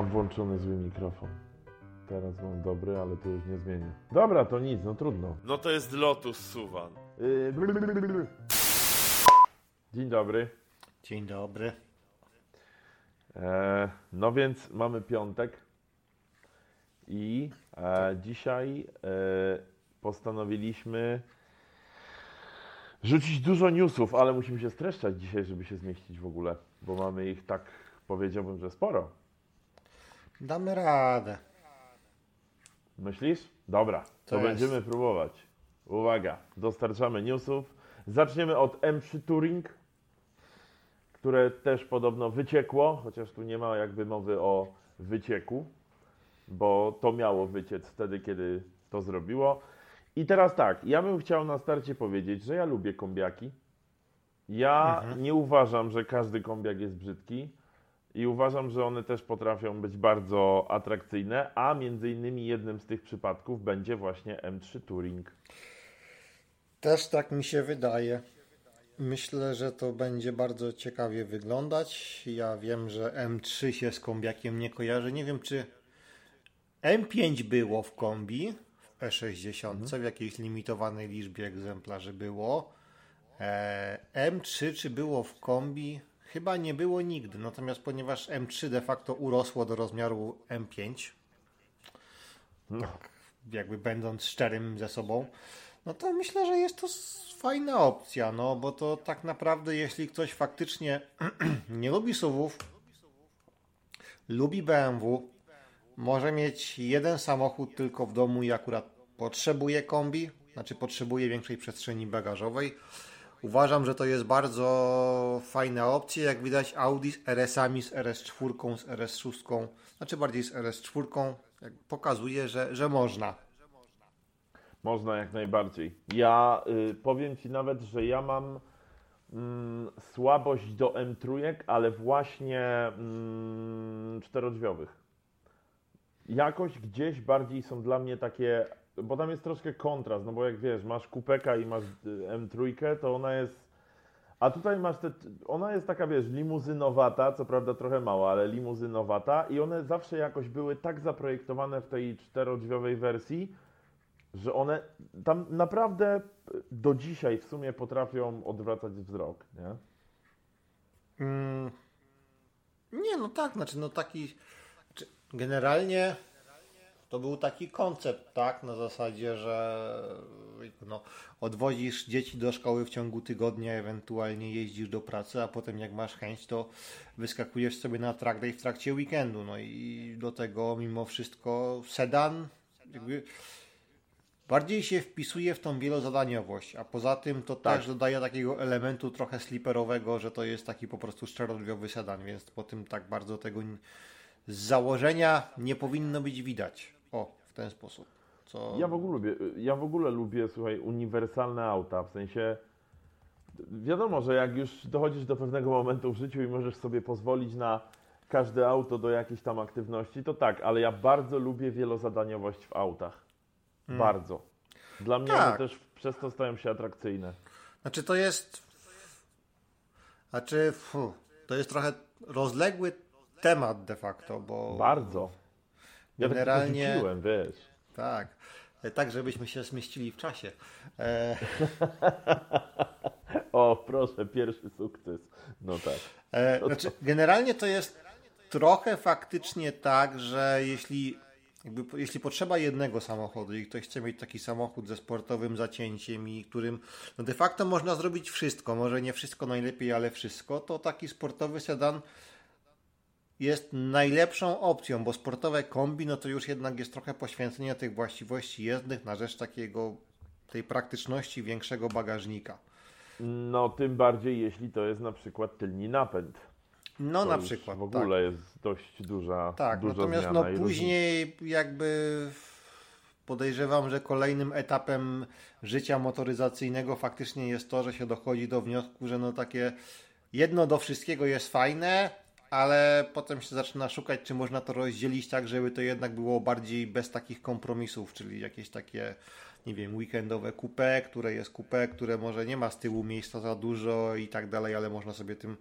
Mam włączony zły mikrofon. Teraz mam dobry, ale to już nie zmienię. Dobra, to nic, no trudno. No to jest Lotus Suwan. Yy. Dzień dobry. Dzień dobry. E, no więc mamy piątek i e, dzisiaj e, postanowiliśmy rzucić dużo newsów, ale musimy się streszczać dzisiaj, żeby się zmieścić w ogóle, bo mamy ich tak, powiedziałbym, że sporo. Damy radę. Myślisz? Dobra, to, To będziemy próbować. Uwaga, dostarczamy newsów. Zaczniemy od M3 Touring, które też podobno wyciekło, chociaż tu nie ma jakby mowy o wycieku, bo to miało wyciec wtedy, kiedy to zrobiło. I teraz tak, ja bym chciał na starcie powiedzieć, że ja lubię kombiaki. Ja nie uważam, że każdy kombiak jest brzydki. I uważam, że one też potrafią być bardzo atrakcyjne, a między innymi jednym z tych przypadków będzie właśnie M3 Touring. Też tak mi się wydaje. Myślę, że to będzie bardzo ciekawie wyglądać. Ja wiem, że M3 się z kombiakiem nie kojarzy. Nie wiem, czy M5 było w kombi w E60, w jakiejś limitowanej liczbie egzemplarzy było. E, M3 czy było w kombi? Chyba nie było nigdy. Natomiast ponieważ M3 de facto urosło do rozmiaru M5, No, jakby będąc szczerym ze sobą, no to myślę, że jest to fajna opcja, no bo to tak naprawdę jeśli ktoś faktycznie nie lubi SUVów, lubi BMW, może mieć jeden samochód tylko w domu i akurat potrzebuje kombi, znaczy potrzebuje większej przestrzeni bagażowej. Uważam, że to jest bardzo fajna opcja. Jak widać, Audi z RS-ami, z RS4, z RS6, znaczy bardziej z RS4, jak pokazuje, że, że można. można jak najbardziej. Ja y, powiem Ci nawet, że ja mam mm, słabość do M3, ale właśnie mm, czterodrzwiowych. Jakoś gdzieś bardziej są dla mnie takie, bo tam jest troszkę kontrast, no bo jak wiesz, masz kupeka i masz y, M3, to ona jest a tutaj masz te, ona jest taka, wiesz, limuzynowata, co prawda trochę mała, ale limuzynowata i one zawsze jakoś były tak zaprojektowane w tej czterodrzwiowej wersji, że one tam naprawdę do dzisiaj w sumie potrafią odwracać wzrok, nie? Mm, nie, no tak, znaczy no taki, generalnie to był taki koncept, tak, na zasadzie, że no, odwozisz dzieci do szkoły w ciągu tygodnia, ewentualnie jeździsz do pracy, a potem jak masz chęć, to wyskakujesz sobie na track day w trakcie weekendu, no i do tego mimo wszystko sedan jakby bardziej się wpisuje w tą wielozadaniowość, a poza tym to Tak. też dodaje takiego elementu trochę sliperowego, że to jest taki po prostu szczerodrzwiowy sedan, więc po tym tak bardzo tego z założenia nie powinno być widać. O, w ten sposób. Co... Ja w ogóle lubię, ja w ogóle lubię, słuchaj, uniwersalne auta, w sensie wiadomo, że jak już dochodzisz do pewnego momentu w życiu i możesz sobie pozwolić na każde auto do jakiejś tam aktywności, to tak, ale ja bardzo lubię wielozadaniowość w autach. Bardzo. Dla mnie one Tak. też przez to stają się atrakcyjne. Znaczy to jest. Znaczy, fu, to jest trochę rozległy temat de facto, bo. Bardzo. Ja Generalnie- tak rzuciłem, wiesz. Tak. E, Tak, żebyśmy się zmieścili w czasie. E, O, proszę, pierwszy sukces. No tak. E, znaczy, generalnie to jest trochę faktycznie tak, że jeśli, jakby, jeśli potrzeba jednego samochodu i ktoś chce mieć taki samochód ze sportowym zacięciem i którym no de facto można zrobić wszystko, może nie wszystko najlepiej, ale wszystko, to taki sportowy sedan jest najlepszą opcją, bo sportowe kombi no to już jednak jest trochę poświęcenie tych właściwości jezdnych na rzecz takiego tej praktyczności większego bagażnika. No, tym bardziej, jeśli to jest na przykład tylni napęd. No To na przykład. W tak. ogóle jest dość duża, Tak, duża natomiast no później jakby podejrzewam, że kolejnym etapem życia motoryzacyjnego faktycznie jest to, że się dochodzi do wniosku, że no takie jedno do wszystkiego jest fajne, ale potem się zaczyna szukać, czy można to rozdzielić tak, żeby to jednak było bardziej bez takich kompromisów, czyli jakieś takie, nie wiem, weekendowe coupe, które jest coupe, które może nie ma z tyłu miejsca za dużo i tak dalej, ale można sobie tym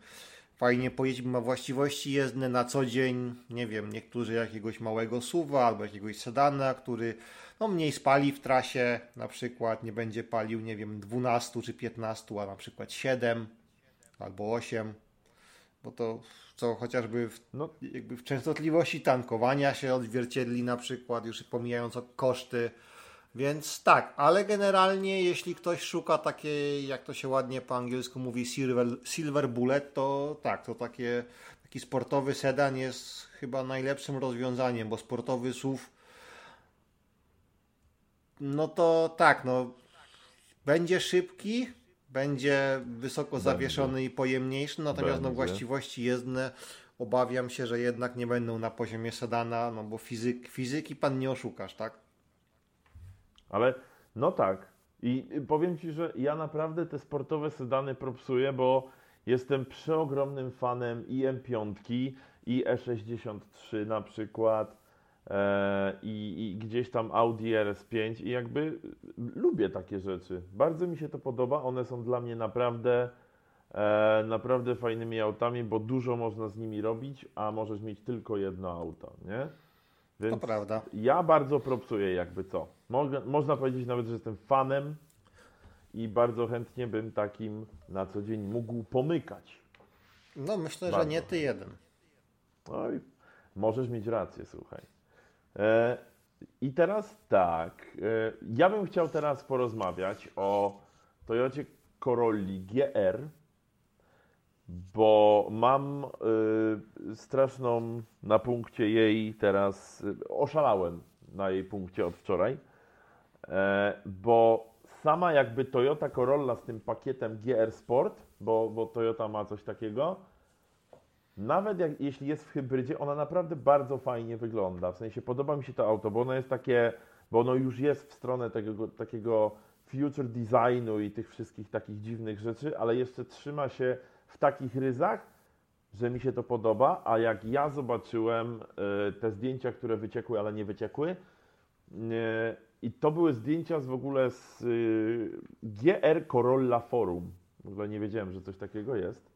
fajnie pojeździć, ma właściwości jezdne na co dzień, nie wiem, niektórzy jakiegoś małego suwa albo jakiegoś sedana, który no, mniej spali w trasie, na przykład nie będzie palił, nie wiem, 12 czy 15, a na przykład 7 albo 8, bo to co chociażby w, no, jakby w częstotliwości tankowania się odzwierciedli na przykład, już pomijając koszty, więc tak, ale generalnie jeśli ktoś szuka takiej, jak to się ładnie po angielsku mówi, silver, silver bullet, to tak, to takie, taki sportowy sedan jest chyba najlepszym rozwiązaniem, bo sportowy SUV no to tak, no będzie szybki, będzie wysoko będzie. zawieszony i pojemniejszy, natomiast no właściwości jezdne obawiam się, że jednak nie będą na poziomie sedana, no bo fizyk, fizyki pan nie oszukasz, tak? Ale no tak. I powiem Ci, że ja naprawdę te sportowe sedany propsuję, bo jestem przeogromnym fanem i M5, i E63 na przykład, e, i, gdzieś tam Audi RS5 i jakby lubię takie rzeczy. Bardzo mi się to podoba, one są dla mnie naprawdę e, naprawdę fajnymi autami, bo dużo można z nimi robić, a możesz mieć tylko jedno auto, nie? Więc to prawda. Ja bardzo propsuję jakby co. można powiedzieć nawet, że jestem fanem i bardzo chętnie bym takim na co dzień mógł pomykać. No myślę, bardzo. że nie ty jeden. Oj, możesz mieć rację, słuchaj. E, I teraz tak, e, ja bym chciał teraz porozmawiać o Toyocie Corolli GR bo mam y, straszną na punkcie jej teraz, y, oszalałem na jej punkcie od wczoraj, e, bo sama jakby Toyota Corolla z tym pakietem GR Sport, bo, bo Toyota ma coś takiego, nawet jak, jeśli jest w hybrydzie, ona naprawdę bardzo fajnie wygląda. W sensie podoba mi się to auto, bo ono jest takie, bo ono już jest w stronę takiego, takiego future designu i tych wszystkich takich dziwnych rzeczy, ale jeszcze trzyma się w takich ryzach, że mi się to podoba, a jak ja zobaczyłem e, te zdjęcia, które wyciekły, ale nie wyciekły, e, i to były zdjęcia z w ogóle z e, GR Corolla Forum. W ogóle nie wiedziałem, że coś takiego jest,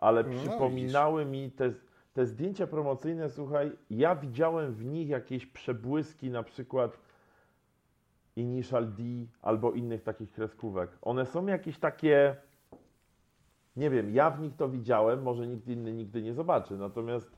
ale no, przypominały widzisz. mi te, te zdjęcia promocyjne, słuchaj, ja widziałem w nich jakieś przebłyski, na przykład Initial D albo innych takich kreskówek. One są jakieś takie nie wiem, ja w nich to widziałem, może nikt inny nigdy nie zobaczy, natomiast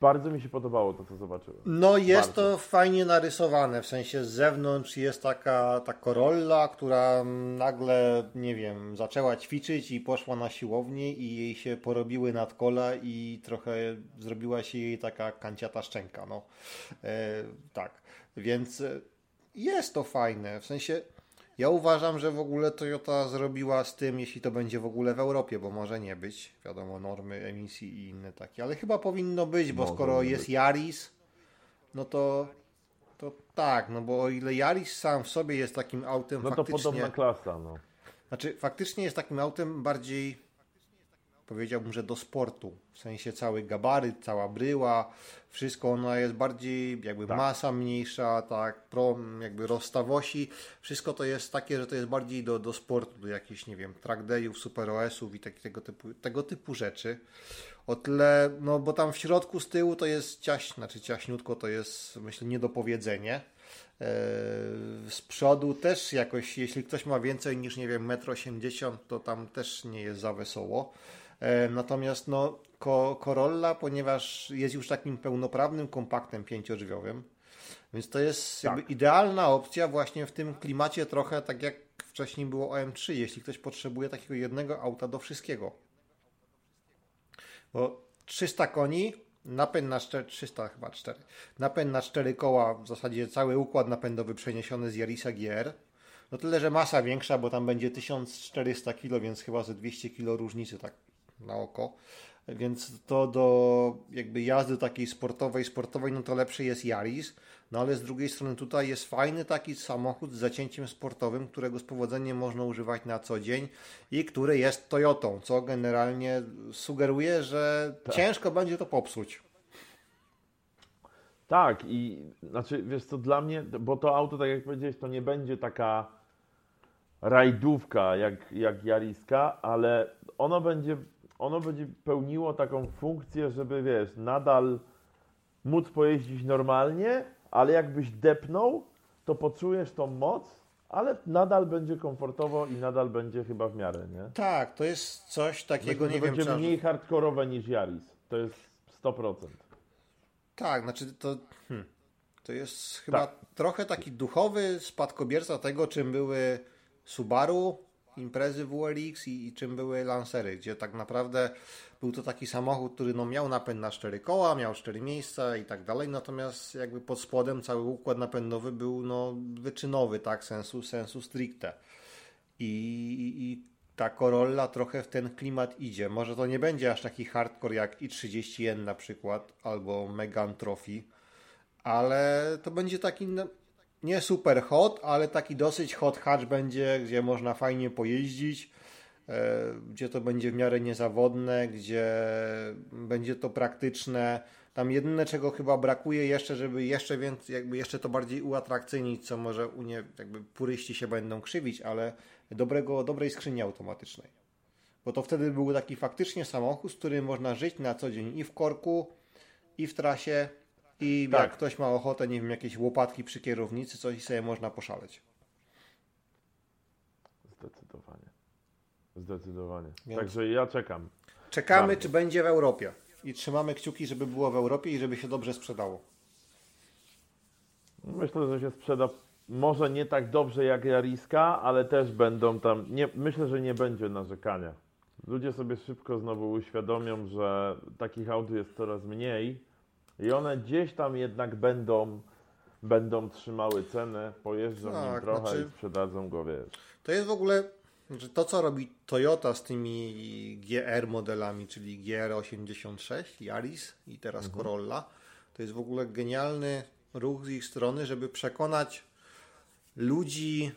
bardzo mi się podobało to, co zobaczyłem. No jest bardzo. to fajnie narysowane, w sensie z zewnątrz jest taka ta Corolla, która nagle, nie wiem, zaczęła ćwiczyć i poszła na siłownię i jej się porobiły nadkola i trochę zrobiła się jej taka kanciata szczęka, no. E, tak, więc jest to fajne, w sensie ja uważam, że w ogóle Toyota zrobiła z tym, jeśli to będzie w ogóle w Europie, bo może nie być, wiadomo, normy emisji i inne takie, ale chyba powinno być, bo może skoro jest być. Yaris, no to, to tak, no bo o ile Yaris sam w sobie jest takim autem no faktycznie... No to podobna klasa, no. Znaczy, faktycznie jest takim autem bardziej powiedziałbym, że do sportu. W sensie cały gabaryt, cała bryła, wszystko ono jest bardziej jakby tak. masa mniejsza, tak, pro, jakby rozstawości. Wszystko to jest takie, że to jest bardziej do, do sportu, do jakichś, nie wiem, track dayów, super OS-ów i tak, tego, typu, tego typu rzeczy. O tyle, no bo tam w środku z tyłu to jest ciaś, znaczy ciaśniutko to jest, myślę, niedopowiedzenie. Eee, z przodu też jakoś, jeśli ktoś ma więcej niż, nie wiem, 1,80 m, to tam też nie jest za wesoło. E, natomiast no, Corolla, ponieważ jest już takim pełnoprawnym kompaktem pięciodrzwiowym, więc to jest tak. idealna opcja właśnie w tym klimacie trochę tak jak wcześniej było OM3, jeśli ktoś potrzebuje takiego jednego auta do wszystkiego. Bo 300 koni, napęd na 4, 300 chyba 4, napęd na 4 koła, w zasadzie cały układ napędowy przeniesiony z Yarisa GR, no tyle, że masa większa, bo tam będzie 1400 kg, więc chyba ze 200 kg różnicy, tak na oko. Więc to do jakby jazdy takiej sportowej, sportowej, no to lepszy jest Yaris. No ale z drugiej strony tutaj jest fajny taki samochód z zacięciem sportowym, którego z powodzeniem można używać na co dzień i który jest Toyotą, co generalnie sugeruje, że tak. ciężko będzie to popsuć. Tak i znaczy wiesz co, dla mnie, bo to auto, tak jak powiedziałeś, to nie będzie taka rajdówka jak, jak Jariska, ale ono będzie ono będzie pełniło taką funkcję, żeby wiesz, nadal móc pojeździć normalnie, ale jakbyś depnął, to poczujesz tą moc, ale nadal będzie komfortowo i nadal będzie chyba w miarę, nie? Tak, to jest coś takiego, Myślę, nie wiem, będzie mniej hardkorowe niż Yaris. To jest 100%. Tak, znaczy to, hmm, to jest chyba Tak. trochę taki duchowy spadkobierca tego, czym były Subaru, imprezy WRX i, i czym były Lancery, gdzie tak naprawdę był to taki samochód, który no, miał napęd na cztery koła, miał cztery miejsca i tak dalej, natomiast jakby pod spodem cały układ napędowy był no, wyczynowy, tak, sensu, sensu stricte. I, i, I ta Corolla trochę w ten klimat idzie. Może to nie będzie aż taki hardcore jak i30N na przykład, albo Megan Trophy, ale to będzie taki no, nie super hot, ale taki dosyć hot hatch będzie, gdzie można fajnie pojeździć, e, gdzie to będzie w miarę niezawodne, gdzie będzie to praktyczne. Tam jedyne, czego chyba brakuje jeszcze, żeby jeszcze więcej, jakby jeszcze to bardziej uatrakcyjnić, co może u nie, jakby puryści się będą krzywić, ale dobrego, dobrej skrzyni automatycznej. Bo to wtedy był taki faktycznie samochód, z którym można żyć na co dzień i w korku, i w trasie, i Tak. jak ktoś ma ochotę, nie wiem, jakieś łopatki przy kierownicy, coś sobie można poszaleć. Zdecydowanie. Zdecydowanie. Więc- Także ja czekam. Czekamy, Bardzo. czy będzie w Europie. I trzymamy kciuki, żeby było w Europie i żeby się dobrze sprzedało. Myślę, że się sprzeda może nie tak dobrze jak Jariska, ale też będą tam. Nie, myślę, że nie będzie narzekania. Ludzie sobie szybko znowu uświadomią, że takich aut jest coraz mniej i one gdzieś tam jednak będą, będą trzymały cenę, pojeżdżą nim Tak, trochę znaczy- i sprzedadzą go, wiesz. To jest w ogóle, że to co robi Toyota z tymi GR modelami, czyli GR86, Yaris i teraz Corolla, to jest w ogóle genialny ruch z ich strony, żeby przekonać ludzi,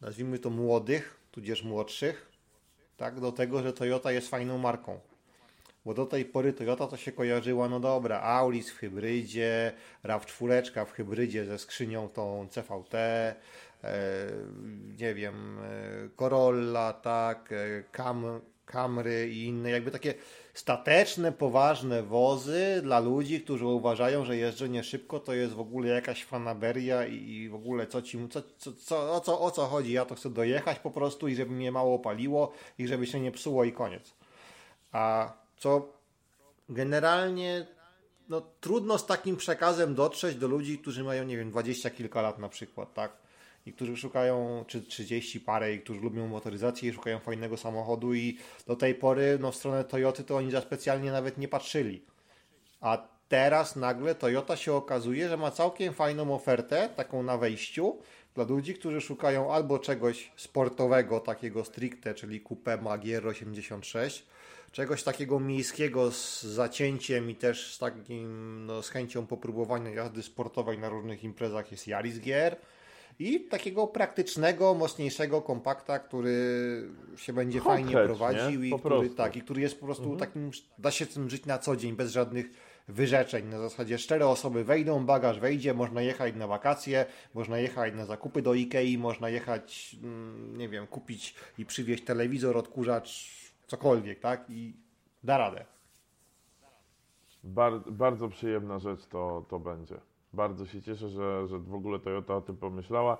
nazwijmy to młodych, tudzież młodszych, tak, do tego, że Toyota jest fajną marką. Bo do tej pory Toyota to się kojarzyła, no dobra, Auris w hybrydzie, RAV4 w hybrydzie ze skrzynią tą CVT, e, nie wiem, e, Corolla, tak, e, Cam, Camry i inne jakby takie stateczne, poważne wozy dla ludzi, którzy uważają, że jeżdżenie szybko to jest w ogóle jakaś fanaberia i, i w ogóle co ci, co, co, co, o, co, o co chodzi, ja to chcę dojechać po prostu i żeby mnie mało paliło i żeby się nie psuło i koniec. A co generalnie no, trudno z takim przekazem dotrzeć do ludzi, którzy mają, nie wiem, dwadzieścia kilka lat na przykład, tak? I którzy szukają, czy 30 parę, i którzy lubią motoryzację i szukają fajnego samochodu i do tej pory, no w stronę Toyoty to oni za specjalnie nawet nie patrzyli. A teraz nagle Toyota się okazuje, że ma całkiem fajną ofertę, taką na wejściu, dla ludzi, którzy szukają albo czegoś sportowego, takiego stricte, czyli Coupe Magier 86, czegoś takiego miejskiego z zacięciem i też z takim, no, z chęcią popróbowania jazdy sportowej na różnych imprezach jest Yaris GR i takiego praktycznego, mocniejszego kompakta, który się będzie fajnie prowadził nie? i który, prostu. tak, i który jest po prostu takim, da się tym żyć na co dzień, bez żadnych wyrzeczeń. Na zasadzie cztery osoby wejdą, bagaż wejdzie, można jechać na wakacje, można jechać na zakupy do Ikei, można jechać, mm, nie wiem, kupić i przywieźć telewizor, odkurzacz, cokolwiek, tak? I da radę. Bar, bardzo przyjemna rzecz to, to będzie. Bardzo się cieszę, że, że w ogóle Toyota o tym pomyślała.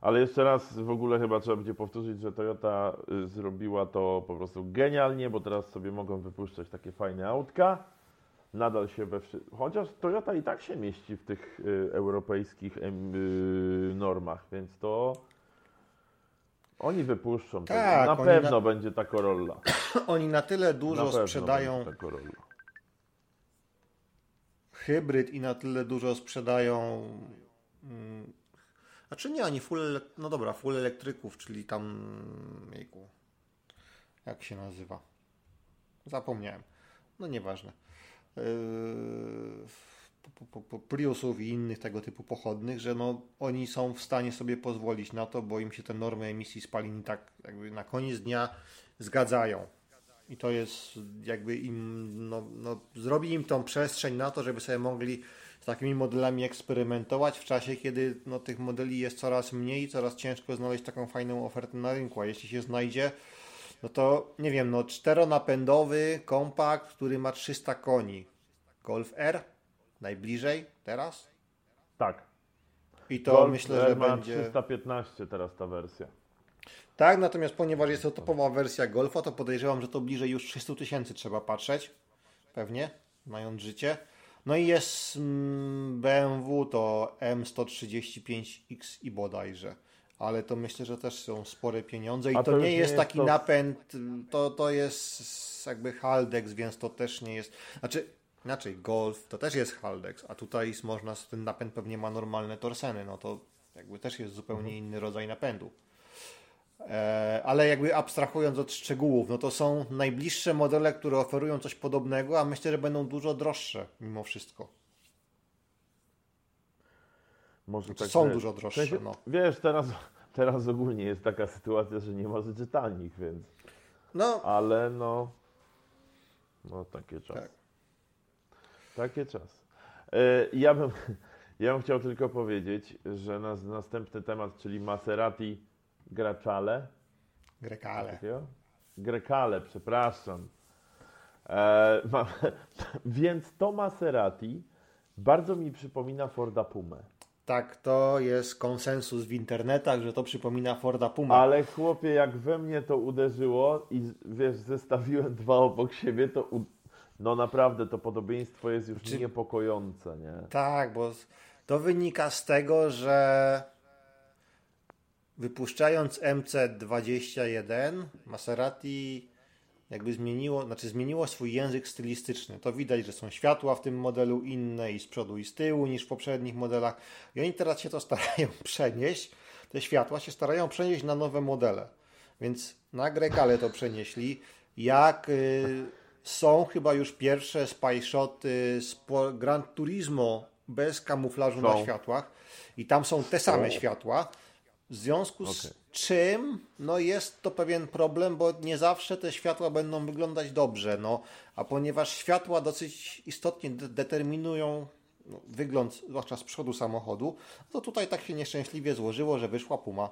Ale jeszcze raz w ogóle chyba trzeba będzie powtórzyć, że Toyota y, zrobiła to po prostu genialnie, bo teraz sobie mogą wypuszczać takie fajne autka. Nadal się we wszy... Chociaż Toyota i tak się mieści w tych y, europejskich y, normach, więc to oni wypuszczą. Tak, na pewno na- będzie ta Corolla. Oni na tyle Na dużo pewno sprzedają hybryd i na tyle dużo sprzedają. Mm, znaczy nie, oni full, no dobra, full elektryków, czyli tam. Jejku, jak się nazywa? Zapomniałem. No nieważne. Yy, Priusów i innych tego typu pochodnych, że no, oni są w stanie sobie pozwolić na to, bo im się te normy emisji spalin tak jakby na koniec dnia zgadzają. I to jest jakby im, no, no, zrobi im tą przestrzeń na to, żeby sobie mogli z takimi modelami eksperymentować w czasie, kiedy no, tych modeli jest coraz mniej, coraz ciężko znaleźć taką fajną ofertę na rynku, a jeśli się znajdzie, no to nie wiem, no czteronapędowy kompakt, który ma 300 koni. Golf R najbliżej teraz. Tak. I to Golf myślę, że będzie. 315 teraz ta wersja. Tak, natomiast ponieważ jest to topowa wersja Golfa, to podejrzewam, że to bliżej już 300 tysięcy trzeba patrzeć. Pewnie, mając życie. No i jest mm, BMW to M135X i bodajże. Ale to myślę, że też są spore pieniądze i to, to nie jest taki to- napęd, to, to jest jakby Haldex, więc to też nie jest. Znaczy, inaczej, Golf to też jest Haldex, a tutaj można, ten napęd pewnie ma normalne torseny, no to jakby też jest zupełnie Mhm. inny rodzaj napędu. E, ale jakby abstrahując od szczegółów, no to są najbliższe modele, które oferują coś podobnego, a myślę, że będą dużo droższe mimo wszystko. Może tak są dużo droższe, W sensie, no. Wiesz, teraz, teraz ogólnie jest taka sytuacja, że nie ma rzeczy tanich, więc. No, Ale no. No takie czasy. Tak. Takie czasy. E, Ja bym, ja bym chciał tylko powiedzieć, że nas, następny temat, czyli Maserati Graczale. Grekale. Grekale, przepraszam. E, ma, więc to Maserati bardzo mi przypomina Forda Pumę. Tak, to jest konsensus w internetach, że to przypomina Forda Puma. Ale chłopie, jak we mnie to uderzyło i wiesz, zestawiłem dwa obok siebie, to. No naprawdę to podobieństwo jest już Czy- niepokojące, nie? Tak, bo to wynika z tego, że wypuszczając MC21, Maserati jakby zmieniło, znaczy zmieniło swój język stylistyczny. To widać, że są światła w tym modelu inne i z przodu i z tyłu niż w poprzednich modelach. I oni teraz się to starają przenieść, te światła się starają przenieść na nowe modele. Więc na Grekale to przenieśli. Jak y, są chyba już pierwsze spy shoty z Gran Turismo bez kamuflażu na Są. światłach i tam są te same O. światła. W związku z Okej. czym no jest to pewien problem, bo nie zawsze te światła będą wyglądać dobrze. No, a ponieważ światła dosyć istotnie de- determinują no, wygląd, zwłaszcza z przodu samochodu, to tutaj tak się nieszczęśliwie złożyło, że wyszła Puma.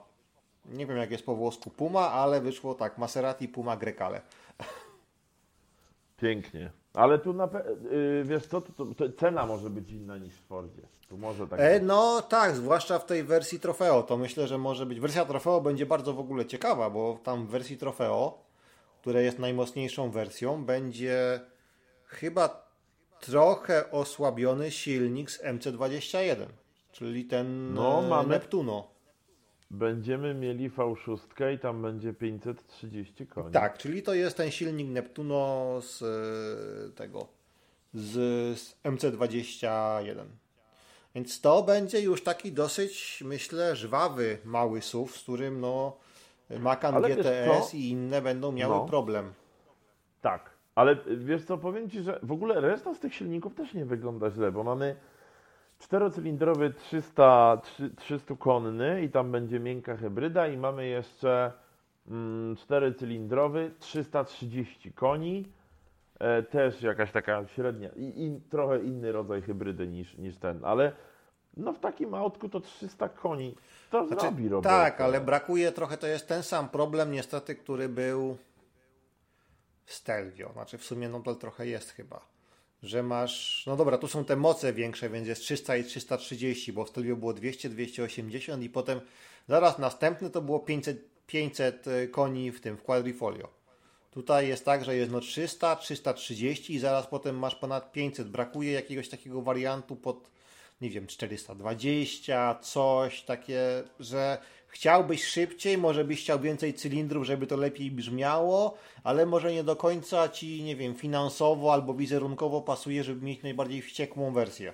Nie wiem jak jest po włosku Puma, ale wyszło tak Maserati Puma Grecale. Pięknie. Ale tu na pe... y, wiesz co, to, to, to cena może być inna niż w Fordzie. Tu może tak E, no tak, zwłaszcza w tej wersji Trofeo, to myślę, że może być. Wersja Trofeo będzie bardzo w ogóle ciekawa, bo tam w wersji Trofeo, która jest najmocniejszą wersją, będzie chyba trochę osłabiony silnik z MC21, czyli ten No, e, mamy- Neptuno. Będziemy mieli V6 i tam będzie 530 koni. Tak, czyli to jest ten silnik Neptuno z e, tego, z, z MC21. Więc to będzie już taki dosyć, myślę, żwawy mały SUV, z którym no Macan Ale GTS i inne będą miały No. problem. Tak, ale wiesz co, powiem Ci, że w ogóle reszta z tych silników też nie wygląda źle, bo mamy czterocylindrowy 300, 300 konny i tam będzie miękka hybryda i mamy jeszcze mm, czterocylindrowy 330 koni, e, też jakaś taka średnia i, i trochę inny rodzaj hybrydy niż, niż ten, ale no w takim autku to 300 koni to Znaczy, zrobi robotę. tak, ale brakuje trochę, to jest ten sam problem niestety, który był w Stelvio. Znaczy w sumie no to trochę jest chyba. Że masz, no dobra, tu są te moce większe, więc jest 300 i 330, bo w Stelvio było 200, 280 i potem zaraz następny to było 500, 500 koni w tym, w Quadrifolio. Tutaj jest tak, że jest no 300, 330 i zaraz potem masz ponad 500. Brakuje jakiegoś takiego wariantu pod, nie wiem, 420, coś takie, że chciałbyś szybciej, może byś chciał więcej cylindrów, żeby to lepiej brzmiało, ale może nie do końca ci, nie wiem, finansowo albo wizerunkowo pasuje, żeby mieć najbardziej wściekłą wersję.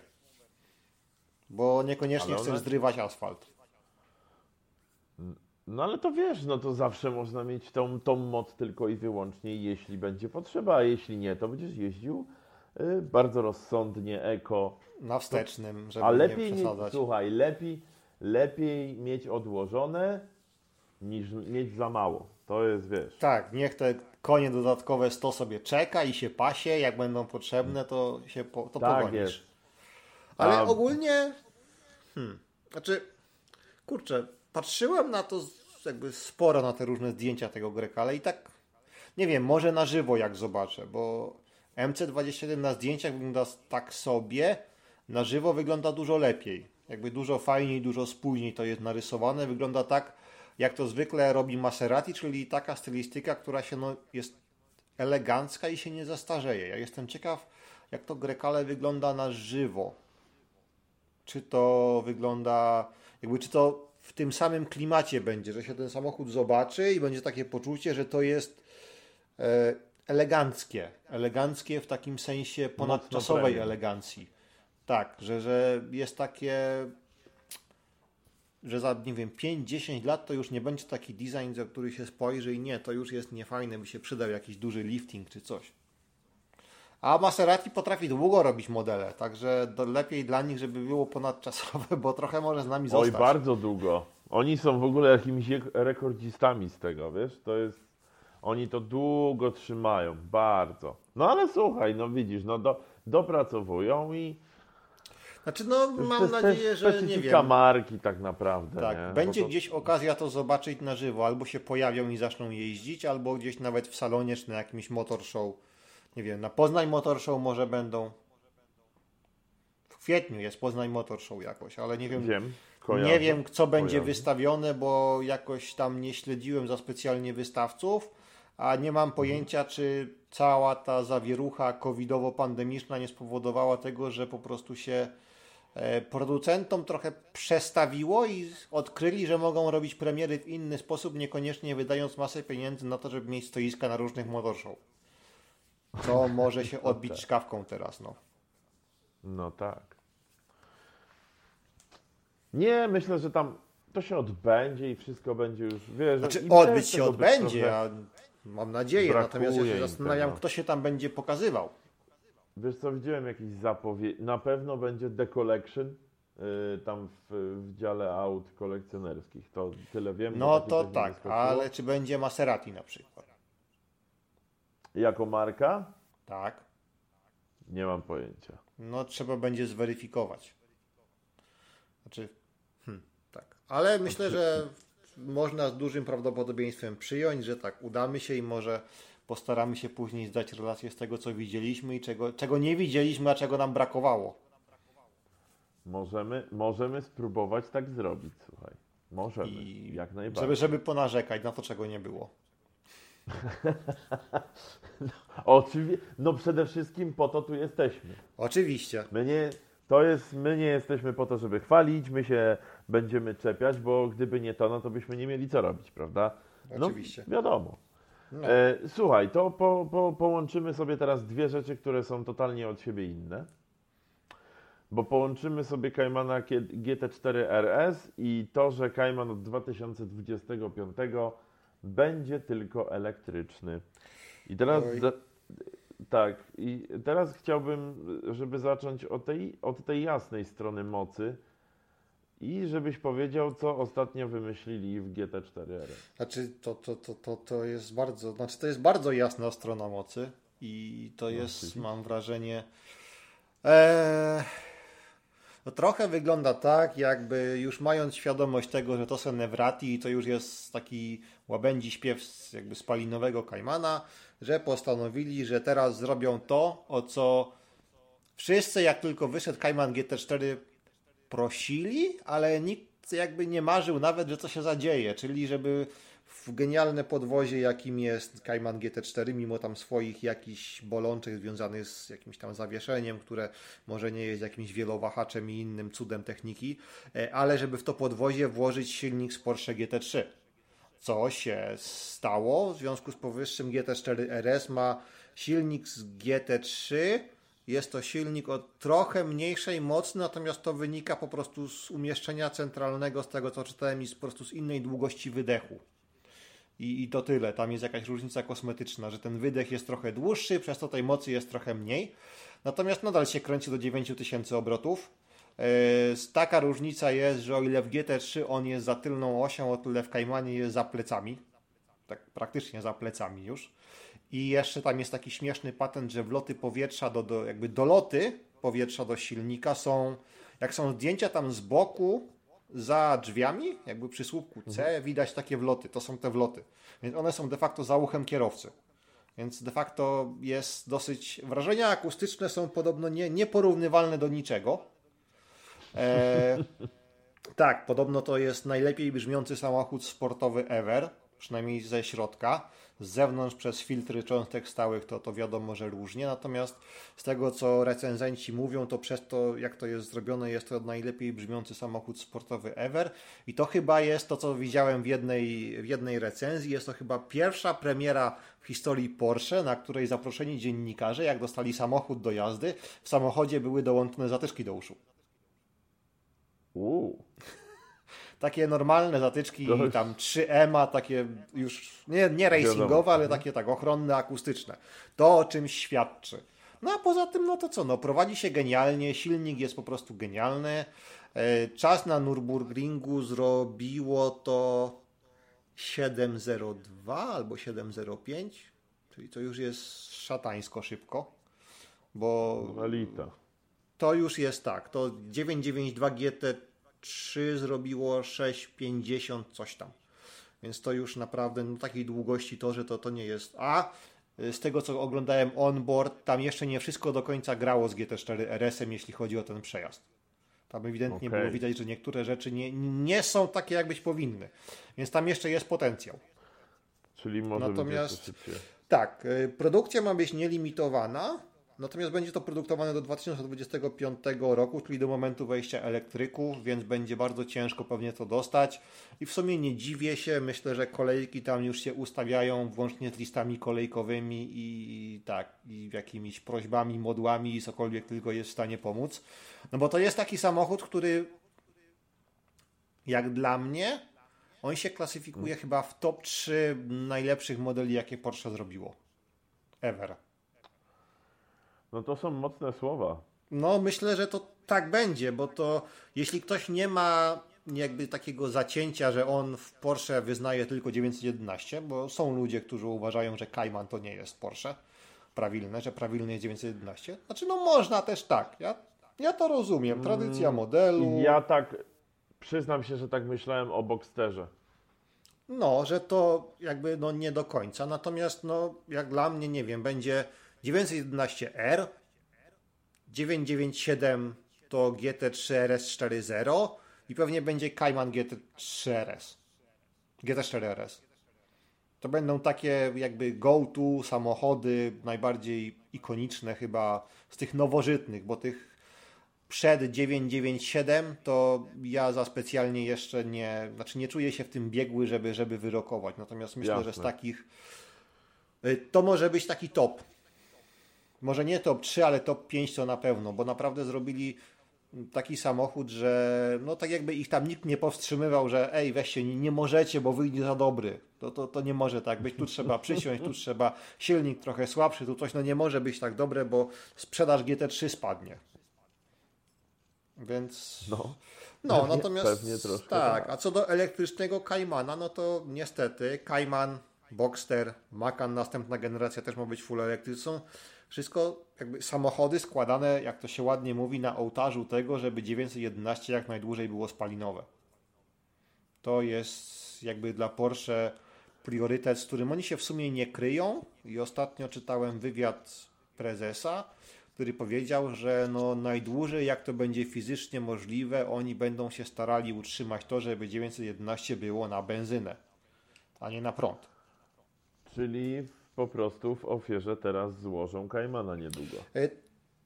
Bo niekoniecznie Ale chcesz one- zrywać asfalt. No ale to wiesz, no to zawsze można mieć tą, tą moc tylko i wyłącznie, jeśli będzie potrzeba, a jeśli nie, to będziesz jeździł y, bardzo rozsądnie, eko. Na wstecznym, żeby A nie lepiej mieć, przesadzać. słuchaj, lepiej, lepiej mieć odłożone niż mieć za mało. To jest, wiesz. Tak, niech te konie dodatkowe 100 sobie czeka i się pasie, jak będą potrzebne, to się po, to Tak pogonisz. jest. Ale A- ogólnie, hmm, znaczy, kurczę, patrzyłem na to jakby sporo na te różne zdjęcia tego Greka, ale i tak Nie wiem, może na żywo jak zobaczę, bo MC21 na zdjęciach wygląda tak sobie, na żywo wygląda dużo lepiej. Jakby dużo fajniej, dużo spójniej to jest narysowane. Wygląda tak, jak to zwykle robi Maserati, czyli taka stylistyka, która się no, jest elegancka i się nie zastarzeje. Ja jestem ciekaw, jak to Grekale wygląda na żywo. Czy to wygląda, jakby czy to w tym samym klimacie będzie, że się ten samochód zobaczy i będzie takie poczucie, że to jest e, eleganckie. Eleganckie w takim sensie ponadczasowej elegancji. Tak, że, że jest takie, że za, nie wiem, 5-10 lat to już nie będzie taki design, za który się spojrzy i nie, to już jest niefajne, by się przydał jakiś duży lifting czy coś. A Maserati potrafi długo robić modele, także lepiej dla nich, żeby było ponadczasowe, bo trochę może z nami zostać. Oj, bardzo długo. Oni są w ogóle jakimiś rekordzistami z tego, wiesz? To jest. Oni to długo trzymają, bardzo. No ale słuchaj, no widzisz, no do, dopracowują i. Znaczy, no mam nadzieję, że nie wiem. marki tak naprawdę. Tak, nie? będzie to... gdzieś okazja to zobaczyć na żywo, albo się pojawią i zaczną jeździć, albo gdzieś nawet w salonie czy na jakimś motor show nie wiem, na Poznań Motor Show może będą. W kwietniu jest Poznań Motor Show jakoś, ale nie wiem. wiem nie wiem, co będzie wystawione, bo jakoś tam nie śledziłem za specjalnie wystawców, a nie mam pojęcia, czy cała ta zawierucha covidowo-pandemiczna nie spowodowała tego, że po prostu się producentom trochę przestawiło i odkryli, że mogą robić premiery w inny sposób, niekoniecznie wydając masę pieniędzy na to, żeby mieć stoiska na różnych motorshow. Co może się odbić tak. szkawką teraz, no. No tak. Nie, myślę, że tam to się odbędzie i wszystko będzie już, wiesz... Znaczy odbyć się odbędzie, ja mam nadzieję, natomiast ja się zastanawiam, kto się tam będzie pokazywał. Wiesz co, widziałem jakieś zapowiedzi, na pewno będzie The Collection, yy, tam w, w, dziale aut kolekcjonerskich, to tyle wiem. No to tak, ale czy będzie Maserati na przykład? Jako marka? Tak. Nie mam pojęcia. No, trzeba będzie zweryfikować. Znaczy, hmm, tak. Ale myślę, że można z dużym prawdopodobieństwem przyjąć, że tak, udamy się i może postaramy się później zdać relację z tego, co widzieliśmy i czego, czego nie widzieliśmy, a czego nam brakowało. Możemy, możemy spróbować tak zrobić, słuchaj. Możemy, I jak najbardziej. Żeby, żeby ponarzekać na to, czego nie było. no, oczywiście, no przede wszystkim po to tu jesteśmy. Oczywiście. My nie, to jest, my nie jesteśmy po to, żeby chwalić, my się będziemy czepiać, bo gdyby nie to, no to byśmy nie mieli co robić, prawda? No, Oczywiście. Wiadomo. No. E, słuchaj, to po, po, połączymy sobie teraz dwie rzeczy, które są totalnie od siebie inne. Bo połączymy sobie Kaimana GT4 RS i to, że Kaiman od 2025 będzie tylko elektryczny. I teraz. Za, tak, i teraz chciałbym, żeby zacząć od tej, od tej jasnej strony mocy i żebyś powiedział, co ostatnio wymyślili w GT4R. Znaczy, to, to, to, to, to jest bardzo, znaczy to jest bardzo jasna strona mocy i to no, jest, mam wrażenie, ee, no trochę wygląda tak, jakby już mając świadomość tego, że to są Nevrati i to już jest taki łabędzi śpiew z jakby spalinowego Kajmana, że postanowili, że teraz zrobią to, o co wszyscy jak tylko wyszedł Kajman GT4 prosili, ale nikt jakby nie marzył nawet, że co się zadzieje, czyli żeby w genialne podwozie, jakim jest Cayman GT4, mimo tam swoich jakichś bolączek związanych z jakimś tam zawieszeniem, które może nie jest jakimś wielowahaczem i innym cudem techniki, e, ale żeby w to podwozie włożyć silnik z Porsche GT3. Co się stało? W związku z powyższym GT4 RS ma silnik z GT3. Jest to silnik o trochę mniejszej mocy, natomiast to wynika po prostu z umieszczenia centralnego, z tego co czytałem, i z, po prostu z innej długości wydechu. I, I to tyle. Tam jest jakaś różnica kosmetyczna, że ten wydech jest trochę dłuższy, przez to tej mocy jest trochę mniej. Natomiast nadal się kręci do 9000 obrotów. Yy, taka różnica jest, że o ile w GT3 on jest za tylną osią, o tyle w Kaimanie jest za plecami. Tak praktycznie za plecami już. I jeszcze tam jest taki śmieszny patent, że wloty powietrza do, do jakby doloty powietrza do silnika są, jak są zdjęcia tam z boku, za drzwiami, jakby przy słupku C, mhm. widać takie wloty. To są te wloty. Więc one są de facto za uchem kierowcy. Więc de facto jest dosyć. Wrażenia akustyczne są podobno nie, nieporównywalne do niczego. E, tak, podobno to jest najlepiej brzmiący samochód sportowy ever, przynajmniej ze środka. Z zewnątrz przez filtry cząstek stałych to, to wiadomo, że różnie. Natomiast z tego, co recenzenci mówią, to przez to, jak to jest zrobione, jest to najlepiej brzmiący samochód sportowy ever. I to chyba jest to, co widziałem w jednej, w jednej recenzji. Jest to chyba pierwsza premiera w historii Porsche, na której zaproszeni dziennikarze, jak dostali samochód do jazdy, w samochodzie były dołączone zatyczki do uszu. Uuu. Takie normalne zatyczki, To tam 3M, takie już nie, nie racingowe, ale takie tak ochronne, akustyczne. To o czymś świadczy. No a poza tym, no to co, no prowadzi się genialnie, silnik jest po prostu genialny. E, Czas na Nürburgringu zrobiło to 7.02 albo 7.05, czyli to już jest szatańsko szybko, bo to już jest tak. To 992 GT3 zrobiło 650 coś tam. Więc to już naprawdę no, takiej długości to, że to, to nie jest. A y, z tego co oglądałem onboard, tam jeszcze nie wszystko do końca grało z GT4 RS-em, jeśli chodzi o ten przejazd. Tam ewidentnie Okej. było widać, że niektóre rzeczy nie, nie są takie, jak być powinny. Więc tam jeszcze jest potencjał. Czyli może Natomiast-. Tak, y, produkcja ma być nielimitowana, natomiast będzie to produktowane do 2025 roku, czyli do momentu wejścia elektryków, więc będzie bardzo ciężko pewnie to dostać. I w sumie nie dziwię się, myślę, że kolejki tam już się ustawiają włącznie z listami kolejkowymi i tak, i jakimiś prośbami, modłami i cokolwiek tylko jest w stanie pomóc. No bo to jest taki samochód, który jak dla mnie, on się klasyfikuje chyba w top 3 najlepszych modeli, jakie Porsche zrobiło. Ever. No to są mocne słowa. No, myślę, że to tak będzie, bo to jeśli ktoś nie ma jakby takiego zacięcia, że on w Porsche wyznaje tylko 911, bo są ludzie, którzy uważają, że Cayman to nie jest Porsche prawilne, że prawilny jest 911. Znaczy, no można też tak. Ja, ja to rozumiem. Tradycja modelu. Ja tak, przyznam się, że tak myślałem o Boxsterze. No, że to jakby no nie do końca. Natomiast no jak dla mnie nie wiem, będzie 911R, 997 to GT3 RS 4.0 i pewnie będzie Cayman GT3 RS. GT4 RS. To będą takie jakby go-to samochody, najbardziej ikoniczne chyba z tych nowożytnych, bo tych przed 997 to ja za specjalnie jeszcze nie, znaczy nie czuję się w tym biegły, żeby, żeby wyrokować. Natomiast myślę, że z Jasne. takich y, to może być taki top. Może nie top 3, ale top 5 to na pewno, bo naprawdę zrobili taki samochód, że no tak jakby ich tam nikt nie powstrzymywał, że ej, weźcie, nie, możecie, bo wyjdzie za dobry. To, to, to nie może tak być. Tu trzeba przysiąść, tu trzeba silnik trochę słabszy, tu coś, no nie może być tak dobre, bo sprzedaż GT3 spadnie. Więc No. no, Pewnie- natomiast pewnie troszkę tak, tak. a co do elektrycznego Caymana, no to niestety Cayman, Boxster, Macan następna generacja też ma być full elektryczną. Wszystko jakby samochody składane, jak to się ładnie mówi, na ołtarzu tego, żeby 911 jak najdłużej było spalinowe. To jest jakby dla Porsche priorytet, z którym oni się w sumie nie kryją i ostatnio czytałem wywiad prezesa, który powiedział, że no najdłużej jak to będzie fizycznie możliwe, oni będą się starali utrzymać to, żeby 911 było na benzynę, a nie na prąd. Czyli po prostu w ofierze teraz złożą Kajmana niedługo. E,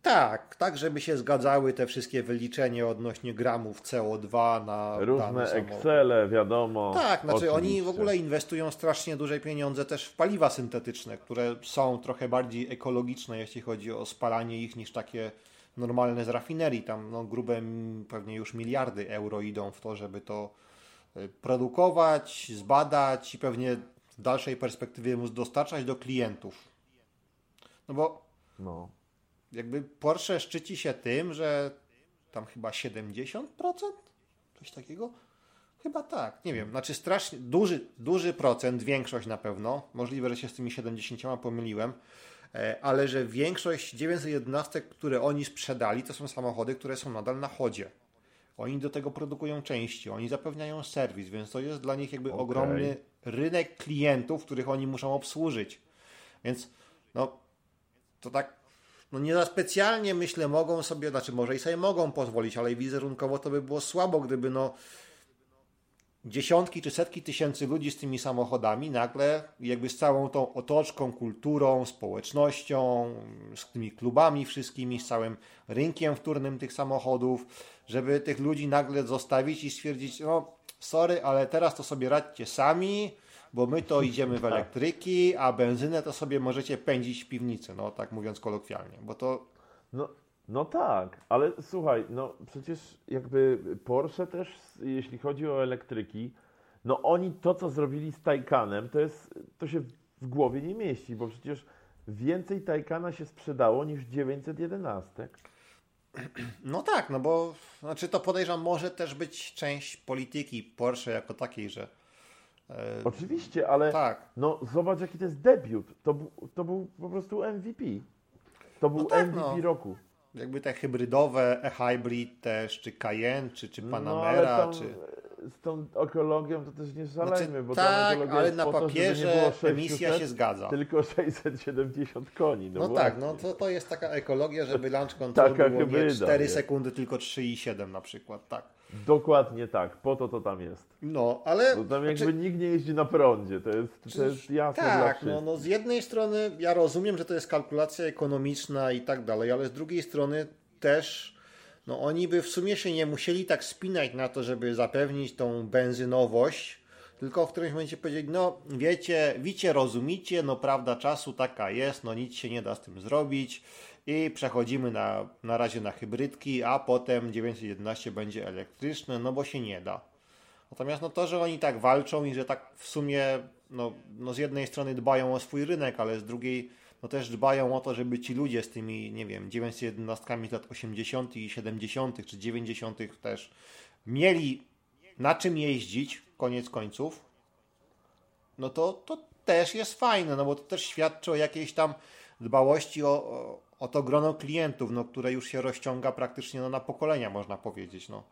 Tak, tak, żeby się zgadzały te wszystkie wyliczenia odnośnie gramów CO2 na Różne. Excele, wiadomo. Tak, znaczy oni w oczywiście. ogóle inwestują strasznie duże pieniądze też w paliwa syntetyczne, które są trochę bardziej ekologiczne, jeśli chodzi o spalanie ich, niż takie normalne z rafinerii. Tam no, grube pewnie już miliardy euro idą w to, żeby to y, produkować, zbadać i pewnie w dalszej perspektywie móc dostarczać do klientów. No bo No. jakby Porsche szczyci się tym, że tam chyba 70%? Coś takiego? Chyba tak, nie wiem. Znaczy strasznie duży, duży procent, większość na pewno. Możliwe, że się z tymi 70 pomyliłem, e, ale że większość 911, które oni sprzedali, to są samochody, które są nadal na chodzie. Oni do tego produkują części, oni zapewniają serwis, więc to jest dla nich jakby Okej. ogromny rynek klientów, których oni muszą obsłużyć. Więc no to tak no nie za specjalnie myślę mogą sobie, znaczy może i sobie mogą pozwolić, ale wizerunkowo to by było słabo, gdyby no dziesiątki czy setki tysięcy ludzi z tymi samochodami nagle jakby z całą tą otoczką, kulturą, społecznością, z tymi klubami wszystkimi, z całym rynkiem wtórnym tych samochodów, żeby tych ludzi nagle zostawić i stwierdzić, no sorry, ale teraz to sobie radźcie sami, bo my to idziemy w elektryki, a benzynę to sobie możecie pędzić w piwnicy, no tak mówiąc kolokwialnie, bo to... No, no tak, ale słuchaj, no przecież jakby Porsche też, jeśli chodzi o elektryki, no oni to, co zrobili z Taycanem, to jest, to się w głowie nie mieści, bo przecież więcej Taycana się sprzedało niż 911. No tak, no bo znaczy to podejrzewam może też być część polityki Porsche jako takiej, że e, Oczywiście, ale tak. no zobacz jaki to jest debiut. To, był, to był po prostu MVP. To był no tak, MVP no. roku jakby te hybrydowe, e-hybrid też, czy Cayenne, czy, czy no, Panamera, no, tam, czy... Z tą ekologią to też nie szalejmy, znaczy, bo tak, ale na papierze to, emisja się zgadza. Tylko 670 koni. No, no tak, no to, to jest taka ekologia, żeby launch control taka było hybryda, nie 4 nie? sekundy, tylko 3,7 na przykład, tak. Dokładnie tak, po to to tam jest. No, ale... Bo tam jakby znaczy, nikt nie jeździ na prądzie, to jest, to jest jasne Tak, no, no z jednej strony ja rozumiem, że to jest kalkulacja ekonomiczna i tak dalej, ale z drugiej strony też no oni by w sumie się nie musieli tak spinać na to, żeby zapewnić tą benzynowość, tylko w którymś momencie powiedzieć, no wiecie, wicie, rozumicie, no prawda czasu taka jest, no nic się nie da z tym zrobić, i przechodzimy na, na razie na hybrydki, a potem 911 będzie elektryczne, no bo się nie da. Natomiast no to, że oni tak walczą i że tak w sumie no, no z jednej strony dbają o swój rynek, ale z drugiej no też dbają o to, żeby ci ludzie z tymi, nie wiem, 911 z lat 80. i 70. czy 90. też mieli na czym jeździć, koniec końców, no to, to też jest fajne, no bo to też świadczy o jakiejś tam dbałości o, o to grono klientów, no, które już się rozciąga praktycznie no, na pokolenia, można powiedzieć. No.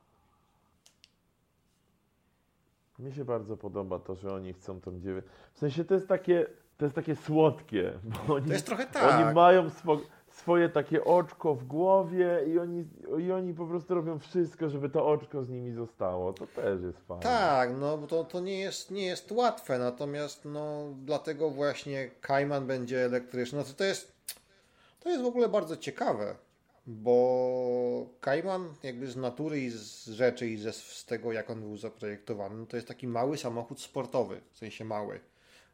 Mi się bardzo podoba to, że oni chcą tą dziewięć. W sensie to jest takie, to jest takie słodkie. Bo oni, to jest trochę tak. Oni mają swo, swoje takie oczko w głowie i oni, i oni po prostu robią wszystko, żeby to oczko z nimi zostało. To też jest fajne. Tak, no bo to, to nie, jest, nie jest łatwe, natomiast no dlatego właśnie Kajman będzie elektryczny. No to, to jest to jest w ogóle bardzo ciekawe, bo Kajman jakby z natury i z rzeczy i ze, z tego jak on był zaprojektowany, to jest taki mały samochód sportowy, w sensie mały.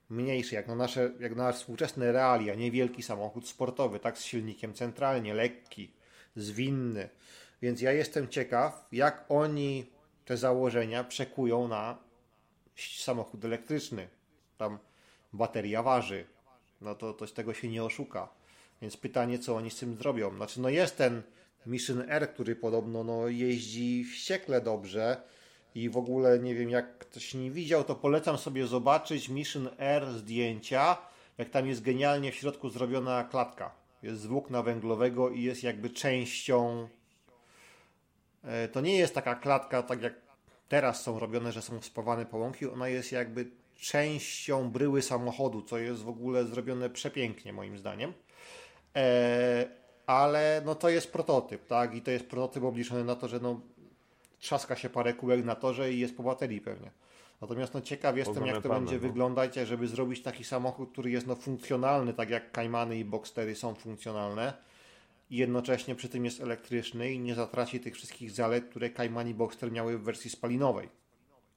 Mniejszy, jak na nasze, jak na współczesne realia, niewielki samochód sportowy, tak z silnikiem centralnie, lekki, zwinny. Więc ja jestem ciekaw, jak oni te założenia przekują na samochód elektryczny. Tam bateria waży. No to, to z tego się nie oszuka. Więc pytanie, co oni z tym zrobią. Znaczy, no jest ten Mission R, który podobno no, jeździ wściekle dobrze i w ogóle nie wiem, jak ktoś nie widział, to polecam sobie zobaczyć Mission R zdjęcia, jak tam jest genialnie w środku zrobiona klatka. Jest z włókna węglowego i jest jakby częścią. E, to nie jest taka klatka, tak jak teraz są robione, że są spawane połąki. Ona jest jakby częścią bryły samochodu, co jest w ogóle zrobione przepięknie, moim zdaniem. E, ale no to jest prototyp, tak? I to jest prototyp obliczony na to, że no trzaska się parę kółek na torze i jest po baterii pewnie. Natomiast no ciekaw jestem, jak to będzie no. wyglądać, żeby zrobić taki samochód, który jest no funkcjonalny, tak jak Kaimany i Boxstery są funkcjonalne i jednocześnie przy tym jest elektryczny i nie zatraci tych wszystkich zalet, które Kaiman i Boxster miały w wersji spalinowej.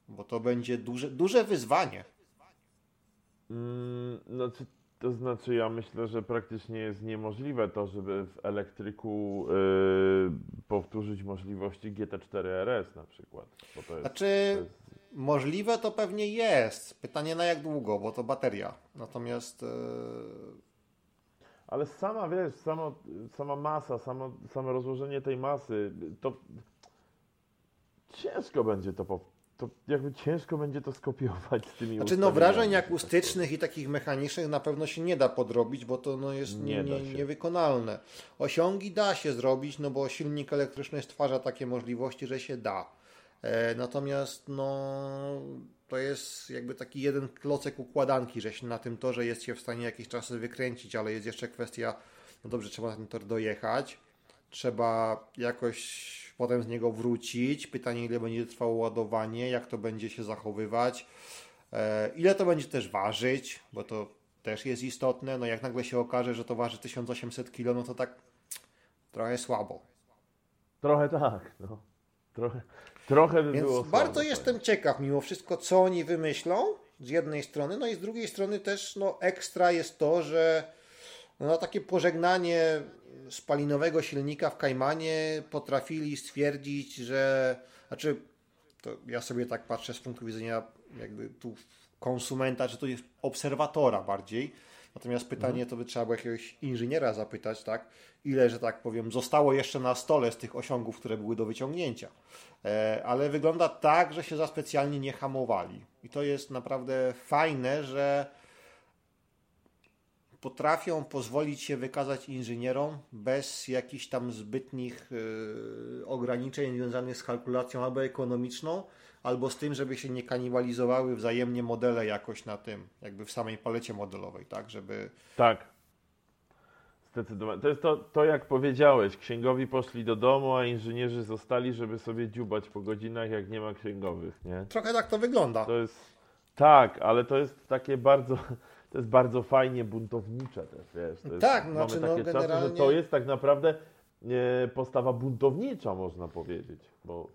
Bo to będzie duże, duże wyzwanie. Mm, no, to znaczy, ja myślę, że praktycznie jest niemożliwe to, żeby w elektryku yy, powtórzyć możliwości GT4 RS na przykład. Bo to jest, znaczy, to jest... możliwe to pewnie jest. Pytanie na jak długo, bo to bateria. Natomiast. Yy... Ale sama wiesz, sama, sama masa, samo, samo rozłożenie tej masy, to ciężko będzie to powtórzyć to jakby ciężko będzie to skopiować z tymi Znaczy no wrażeń akustycznych i takich mechanicznych na pewno się nie da podrobić, bo to no, jest nie, nie, nie niewykonalne. Osiągi da się zrobić, no bo silnik elektryczny stwarza takie możliwości, że się da. E, natomiast no to jest jakby taki jeden klocek układanki, że się na tym torze jest się w stanie jakiś czas wykręcić, ale jest jeszcze kwestia, no dobrze, trzeba na ten tor dojechać, trzeba jakoś potem z niego wrócić. Pytanie, ile będzie trwało ładowanie, jak to będzie się zachowywać, e, ile to będzie też ważyć, bo to też jest istotne. No jak nagle się okaże, że to waży 1800 kg, no to tak trochę słabo. Trochę tak, no. Trochę, trochę by Więc było bardzo słabo, jestem tak. ciekaw mimo wszystko, co oni wymyślą z jednej strony, no i z drugiej strony też no, ekstra jest to, że no, takie pożegnanie spalinowego silnika w Kajmanie potrafili stwierdzić, że znaczy to ja sobie tak patrzę z punktu widzenia jakby tu konsumenta, że to jest obserwatora bardziej. Natomiast pytanie to by trzeba było jakiegoś inżyniera zapytać, tak? Ile, że tak powiem, zostało jeszcze na stole z tych osiągów, które były do wyciągnięcia. E, ale wygląda tak, że się za specjalnie nie hamowali. I to jest naprawdę fajne, że potrafią pozwolić się wykazać inżynierom bez jakichś tam zbytnich y, ograniczeń związanych z kalkulacją albo ekonomiczną, albo z tym, żeby się nie kanibalizowały wzajemnie modele jakoś na tym, jakby w samej palecie modelowej, tak, żeby Tak. Zdecydowanie. To jest to, to, jak powiedziałeś. Księgowi poszli do domu, a inżynierzy zostali, żeby sobie dziubać po godzinach, jak nie ma księgowych, nie? trochę tak to wygląda. To jest. Tak, ale to jest takie bardzo. To jest bardzo fajnie buntownicze też, wiesz. To jest, Tak, mamy znaczy, no, takie czasy, że generalnie- to jest tak naprawdę e, postawa buntownicza, można powiedzieć. Bo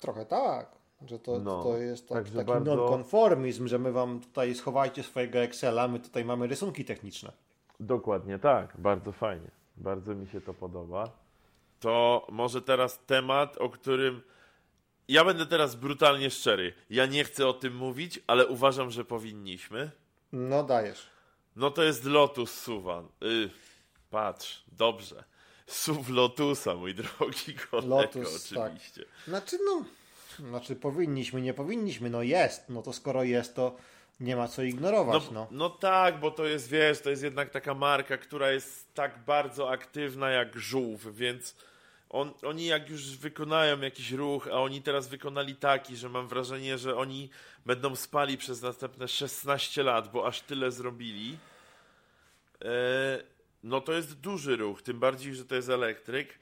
Trochę tak, że to, No, to jest tak, taki bardzo- nonkonformizm, że my wam tutaj schowajcie swojego Excela, my tutaj mamy rysunki techniczne. dokładnie tak, bardzo fajnie. Bardzo mi się to podoba. To może teraz temat, o którym ja będę teraz brutalnie szczery. Ja nie chcę o tym mówić, ale uważam, że powinniśmy. No dajesz. No to jest Lotus Suwan. Y, patrz, dobrze. SUV Lotusa, mój drogi kolego, Lotus, tak. oczywiście. Znaczy, no, znaczy powinniśmy, nie powinniśmy, no jest, no to skoro jest, to nie ma co No, ignorować, no. no tak, bo to jest, wiesz, to jest jednak taka marka, która jest tak bardzo aktywna jak żółw, więc on, oni jak już wykonają jakiś ruch, a oni teraz wykonali taki, że mam wrażenie, że oni będą spali przez następne 16 lat, bo aż tyle zrobili. E, no to jest duży ruch, tym bardziej, że to jest elektryk.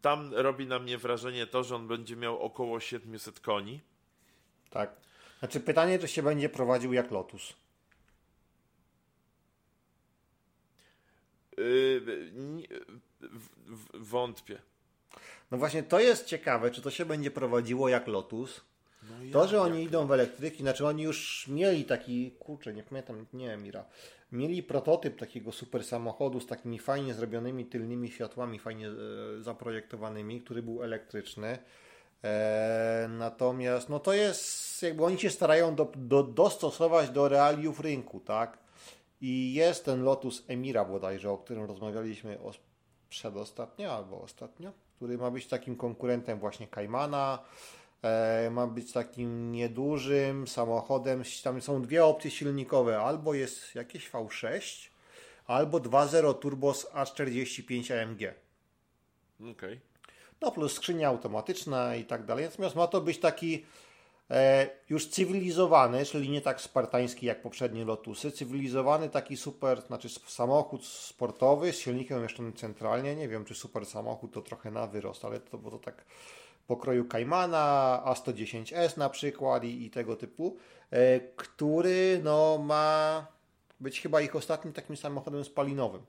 Tam robi na mnie wrażenie to, że on będzie miał około 700 koni. Tak. Znaczy pytanie, czy się będzie prowadził jak Lotus. Yy, wątpię. No właśnie to jest ciekawe, czy to się będzie prowadziło jak Lotus. To, że oni idą w elektryki, znaczy oni już mieli taki, kurczę, nie pamiętam, nie wiem, Mira, mieli prototyp takiego super samochodu z takimi fajnie zrobionymi tylnymi światłami, fajnie e, zaprojektowanymi, który był elektryczny. E, natomiast, no to jest, jakby oni się starają do, do, dostosować do realiów rynku, tak? I jest ten Lotus Emira bodajże, o którym rozmawialiśmy o, przedostatnio albo ostatnio, który ma być takim konkurentem właśnie Caymana. E, ma być takim niedużym samochodem. Tam są dwie opcje silnikowe. Albo jest jakieś V6, albo 2.0 turbo z A45 AMG. Okej. No plus skrzynia automatyczna i tak dalej. Natomiast ma to być taki już cywilizowany, czyli nie tak spartański jak poprzednie Lotusy. Cywilizowany taki super, znaczy samochód sportowy z silnikiem umieszczonym centralnie. Nie wiem, czy super samochód to trochę na wyrost, ale to, bo to tak pokroju Caymana, A110S na przykład i, i tego typu, e, który no, ma być chyba ich ostatnim takim samochodem spalinowym.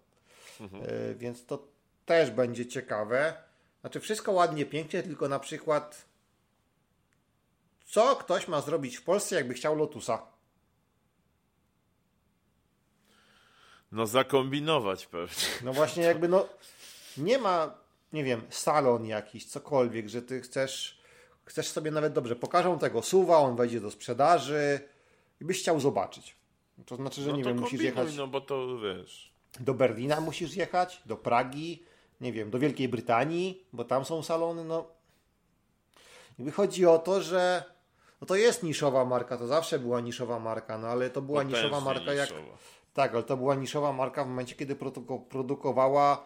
E, więc to też będzie ciekawe. Znaczy wszystko ładnie, pięknie, tylko na przykład co ktoś ma zrobić w Polsce, jakby chciał Lotusa? No zakombinować pewnie. No właśnie jakby no nie ma, nie wiem, salon jakiś, cokolwiek, że ty chcesz chcesz sobie nawet dobrze, pokażą tego suwa, on wejdzie do sprzedaży i byś chciał zobaczyć. To znaczy, że No nie wiem, musisz kombinuj, jechać no bo to wiesz. do Berlina musisz jechać, do Pragi, nie wiem, do Wielkiej Brytanii, bo tam są salony, no. Jakby chodzi o to, że no to jest niszowa marka, to zawsze była niszowa marka, no ale to była niszowa marka jak niszowa. tak, ale to była niszowa marka w momencie, kiedy produko- produkowała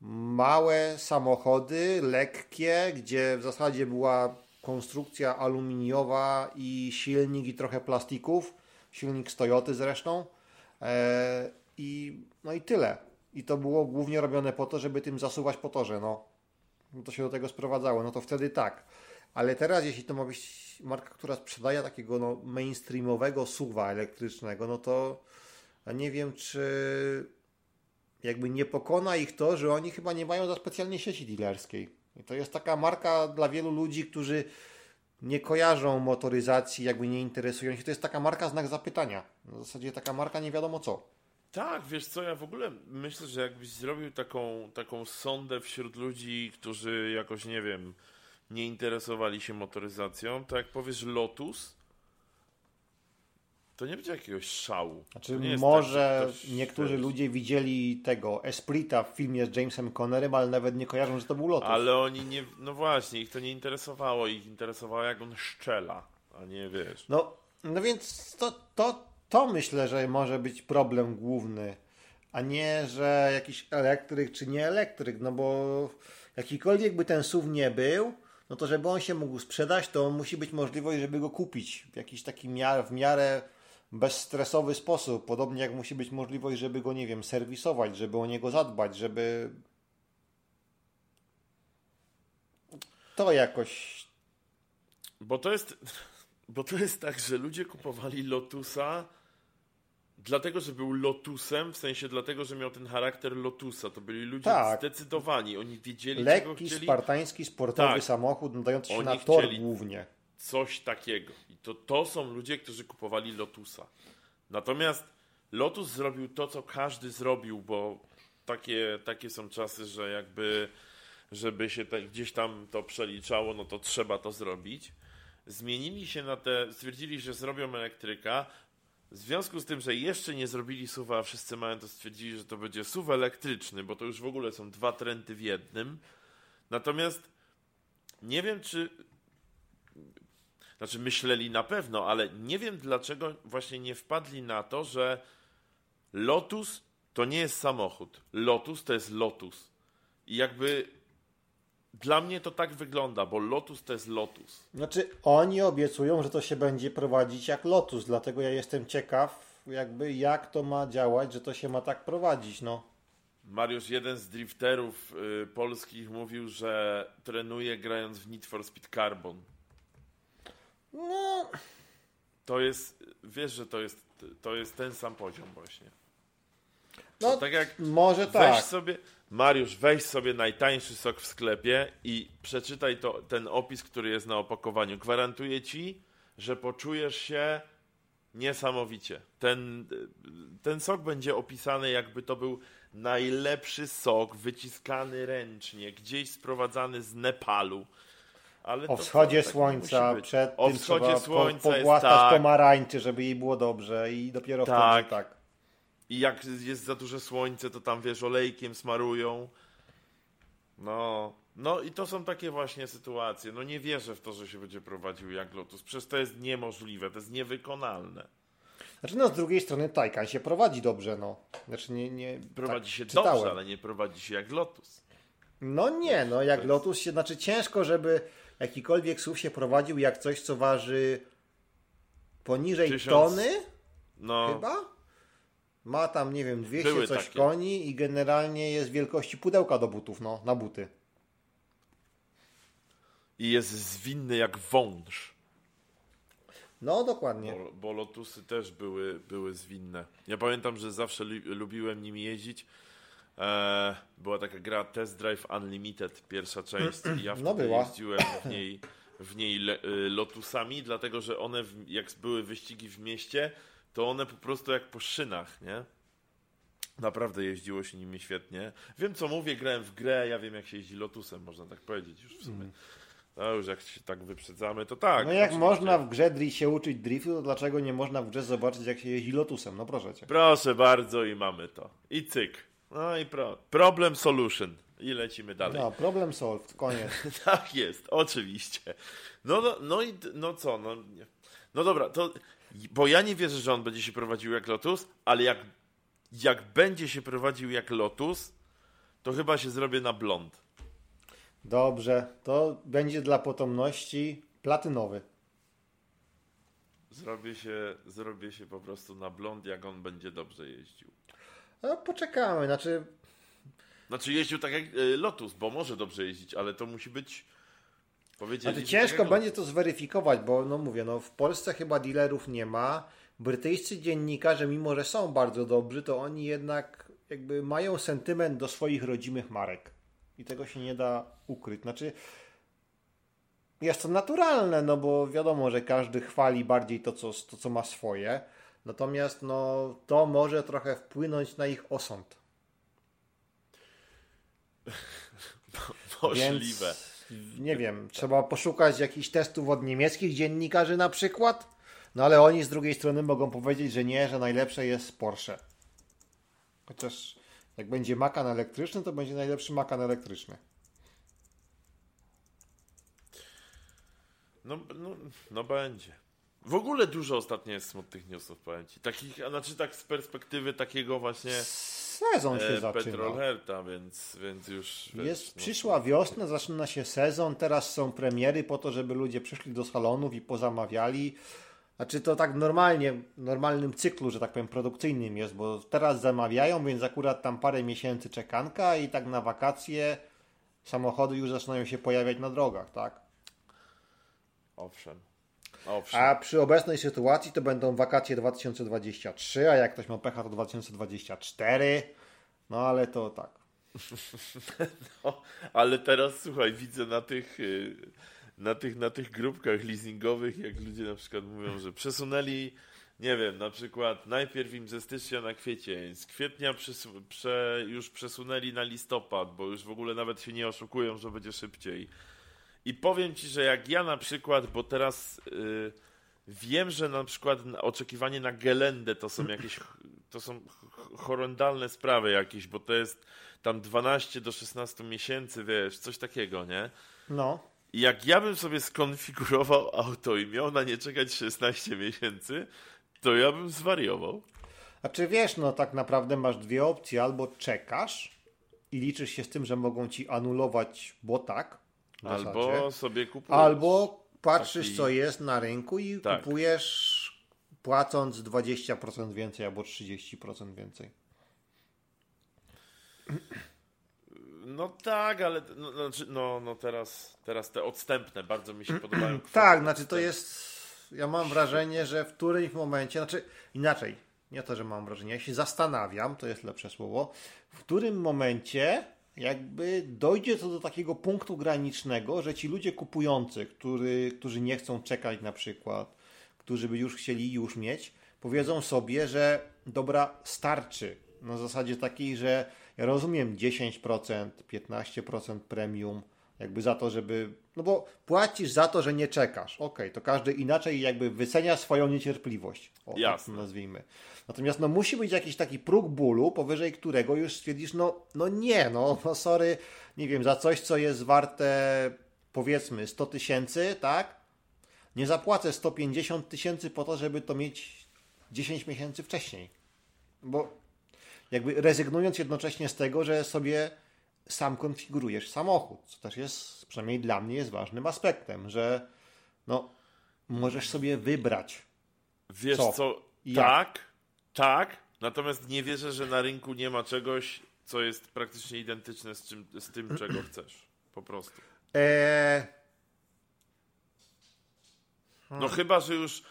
małe samochody, lekkie, gdzie w zasadzie była konstrukcja aluminiowa i silnik i trochę plastików. Silnik z Toyoty zresztą. E, I, no i tyle. I to było głównie robione po to, żeby tym zasuwać po torze. No. no to się do tego sprowadzało. No to wtedy tak. Ale teraz, jeśli to ma być marka, która sprzedaje takiego no, mainstreamowego suwa elektrycznego, no to nie wiem, czy jakby nie pokona ich to, że oni chyba nie mają za specjalnie sieci dealerskiej. I to jest taka marka dla wielu ludzi, którzy nie kojarzą motoryzacji, jakby nie interesują się. To jest taka marka znak zapytania. W zasadzie taka marka nie wiadomo co. Tak, wiesz co, ja w ogóle myślę, że jakbyś zrobił taką, taką sondę wśród ludzi, którzy jakoś, nie wiem, nie interesowali się motoryzacją, to jak powiesz Lotus, to nie będzie jakiegoś szału. Znaczy, może tak, ktoś, niektórzy ludzie widzieli tego Esprita w filmie z Jamesem Connerem, ale nawet nie kojarzą, że to był Lotus. Ale oni nie, no właśnie, ich to nie interesowało, ich interesowało jak on szczela, a nie wiesz. No, no więc to, to, to myślę, że może być problem główny, a nie, że jakiś elektryk czy nie elektryk, no bo jakikolwiek by ten SUV nie był, no to żeby on się mógł sprzedać, to musi być możliwość, żeby go kupić w jakiś taki miar, w miarę bezstresowy sposób. Podobnie jak musi być możliwość, żeby go, nie wiem, serwisować, żeby o niego zadbać, żeby to jakoś. Bo to jest. Bo to jest tak, że ludzie kupowali Lotusa dlatego, że był Lotusem, w sensie dlatego, że miał ten charakter Lotusa. To byli ludzie tak. zdecydowani. Oni wiedzieli, Lekki, czego chcieli. spartański, sportowy tak. samochód nadający się Oni na tor głównie. Coś takiego. I to, to są ludzie, którzy kupowali Lotusa. Natomiast Lotus zrobił to, co każdy zrobił, bo takie, takie są czasy, że jakby żeby się te, gdzieś tam to przeliczało, no to trzeba to zrobić. Zmienili się na te, stwierdzili, że zrobią elektryka, w związku z tym, że jeszcze nie zrobili suwa, a wszyscy mają to stwierdzili, że to będzie suw elektryczny, bo to już w ogóle są dwa trendy w jednym. Natomiast nie wiem, czy. Znaczy, myśleli na pewno, ale nie wiem dlaczego właśnie nie wpadli na to, że Lotus to nie jest samochód. Lotus to jest Lotus. I jakby dla mnie to tak wygląda, bo Lotus to jest Lotus. Znaczy, oni obiecują, że to się będzie prowadzić jak Lotus, dlatego ja jestem ciekaw, jakby jak to ma działać, że to się ma tak prowadzić, no. Mariusz, jeden z drifterów y, polskich mówił, że trenuje grając w Need for Speed Carbon. No. To jest, wiesz, że to jest, to jest ten sam poziom właśnie. No, tak jak może tak. sobie, Mariusz, weź sobie najtańszy sok w sklepie i przeczytaj to, ten opis, który jest na opakowaniu. Gwarantuję ci, że poczujesz się niesamowicie. Ten, ten sok będzie opisany, jakby to był najlepszy sok wyciskany ręcznie, gdzieś sprowadzany z Nepalu. Ale o wschodzie tak słońca, przed o tym wschodzie trzeba słońca po, pogłaskać tak. pomarańczy, żeby jej było dobrze i dopiero tak. wtedy tak. I jak jest za duże słońce, to tam wiesz, olejkiem smarują. No, no i to są takie właśnie sytuacje. No nie wierzę w to, że się będzie prowadził jak Lotus. Przez to jest niemożliwe, to jest niewykonalne. Znaczy, no z drugiej strony Taycan się prowadzi dobrze, no. Znaczy, nie, nie, prowadzi tak, się czytałem. dobrze, ale nie prowadzi się jak Lotus. No nie, no jak jest... Lotus się, znaczy ciężko, żeby jakikolwiek SUV się prowadził jak coś, co waży poniżej Tysiąc... tony? No. Chyba? Ma tam, nie wiem, 200 Były coś takie. koni i generalnie jest wielkości pudełka do butów, no, na buty. I jest zwinny jak wąż. No, dokładnie. Bo, bo Lotusy też były, były zwinne. Ja pamiętam, że zawsze lubiłem nimi jeździć. E, była taka gra Test Drive Unlimited, pierwsza część i ja no wtedy jeździłem w niej, w niej le, y, Lotusami, dlatego że one, w, jak były wyścigi w mieście, to one po prostu jak po szynach, nie? Naprawdę jeździło się nimi świetnie. Wiem co mówię, grałem w grę, ja wiem jak się jeździ Lotusem, można tak powiedzieć już w sumie. Mm. No już jak się tak wyprzedzamy, to tak. No jak oczywiście. można w grze się uczyć driftu, to dlaczego nie można w grze zobaczyć jak się jeździ Lotusem? No proszę cię. Proszę bardzo i mamy to. I cyk. No i pro. problem solution. I lecimy dalej. No, problem solved, koniec. tak jest, oczywiście. No, no, no i no co, no, no dobra, to bo ja nie wierzę, że on będzie się prowadził jak Lotus, ale jak, jak będzie się prowadził jak Lotus, to chyba się zrobię na blond. Dobrze, to będzie dla potomności Platynowy. Zrobię się, zrobię się po prostu na blond, jak on będzie dobrze jeździł. No, poczekamy, znaczy Znaczy jeździł tak jak y, Lotus, bo może dobrze jeździć, ale to musi być powiedzieli. Znaczy, ciężko będzie to zweryfikować, bo no mówię, no w Polsce chyba dealerów nie ma. Brytyjscy dziennikarze, mimo że są bardzo dobrzy, to oni jednak jakby mają sentyment do swoich rodzimych marek. I tego się nie da ukryć. Znaczy, jest to naturalne, no bo wiadomo, że każdy chwali bardziej to, co, to, co ma swoje. Natomiast no, to może trochę wpłynąć na ich osąd. Możliwe. Więc, nie wiem, trzeba poszukać jakichś testów od niemieckich dziennikarzy na przykład. No ale oni z drugiej strony mogą powiedzieć, że nie, że najlepsze jest Porsche. Chociaż jak będzie Macan elektryczny, to będzie najlepszy Macan elektryczny. No, no, no będzie. W ogóle dużo ostatnio jest smutnych newsów, powiem ci. Takich, a znaczy tak z perspektywy takiego właśnie Sezon się e, zaczyna. Petrolherta, więc, więc już... wiesz, Jest, no, przyszła wiosna, zaczyna się sezon, teraz są premiery po to, żeby ludzie przyszli do salonów i pozamawiali. Znaczy to tak normalnie, w normalnym cyklu, że tak powiem, produkcyjnym jest, bo teraz zamawiają, więc akurat tam parę miesięcy czekanka i tak na wakacje samochody już zaczynają się pojawiać na drogach, tak? Owszem. Owszem. A przy obecnej sytuacji to będą wakacje 2023, a jak ktoś ma pecha to 2024. No ale to tak. No, ale teraz słuchaj, widzę na tych, y, na tych, na tych grupkach leasingowych, jak ludzie na przykład mówią, że przesunęli, nie wiem, na przykład najpierw im ze stycznia na kwiecień, z kwietnia przesu- prze, już przesunęli na listopad, bo już w ogóle nawet się nie oszukują, że będzie szybciej. I powiem ci, że jak ja na przykład, bo teraz y, wiem, że na przykład oczekiwanie na gelendę to są jakieś, to są horrendalne sprawy jakieś, bo to jest tam 12 do 16 miesięcy, wiesz, coś takiego, nie? No. I jak ja bym sobie skonfigurował auto i miał na nie czekać 16 miesięcy, to ja bym zwariował. A czy wiesz, no tak naprawdę masz dwie opcje. Albo czekasz i liczysz się z tym, że mogą ci anulować, bo tak. Zasadzie. Albo sobie kupujesz. Albo patrzysz, taki- co jest na rynku i Tak. kupujesz płacąc 20% więcej albo 30% więcej. No tak, ale no, znaczy, no, no teraz, teraz te odstępne bardzo mi się podobają. kwoty Tak, znaczy to jest. Ja mam wrażenie, że w którymś momencie, znaczy inaczej, nie to, że mam wrażenie, ja się zastanawiam, to jest lepsze słowo, w którym momencie jakby dojdzie to do takiego punktu granicznego, że ci ludzie kupujący, który, którzy nie chcą czekać na przykład, którzy by już chcieli już mieć, powiedzą sobie, że dobra, starczy. Na zasadzie takiej, że ja rozumiem 10%, 15% premium, jakby za to, żeby. No bo płacisz za to, że nie czekasz. Okej, to każdy inaczej jakby wycenia swoją niecierpliwość. O, tak Jasne. to nazwijmy. Natomiast no musi być jakiś taki próg bólu, powyżej którego już stwierdzisz, no, no nie, no, no sorry, nie wiem, za coś, co jest warte powiedzmy 100 tysięcy, tak? Nie zapłacę 150 tysięcy po to, żeby to mieć 10 miesięcy wcześniej. Bo jakby rezygnując jednocześnie z tego, że sobie sam konfigurujesz samochód, co też jest, przynajmniej dla mnie jest ważnym aspektem, że no, możesz sobie wybrać. Wiesz Co? co? Tak, tak, natomiast nie wierzę, że na rynku nie ma czegoś, co jest praktycznie identyczne z, czym, z tym, czego chcesz. Po prostu. Eee, No chyba, że już,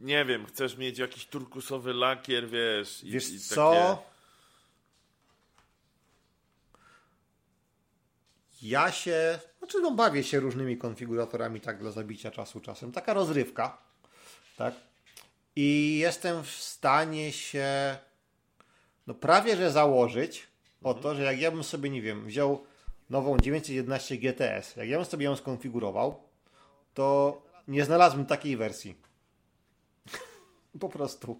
nie wiem, chcesz mieć jakiś turkusowy lakier, wiesz. I, wiesz i co? Takie... Ja się, znaczy no bawię się różnymi konfiguratorami tak dla zabicia czasu czasem. Taka rozrywka, tak? I jestem w stanie się no prawie, że założyć o to, że jak ja bym sobie, nie wiem, wziął nową 911 GTS, jak ja bym sobie ją skonfigurował, to nie znalazłbym takiej wersji. po prostu.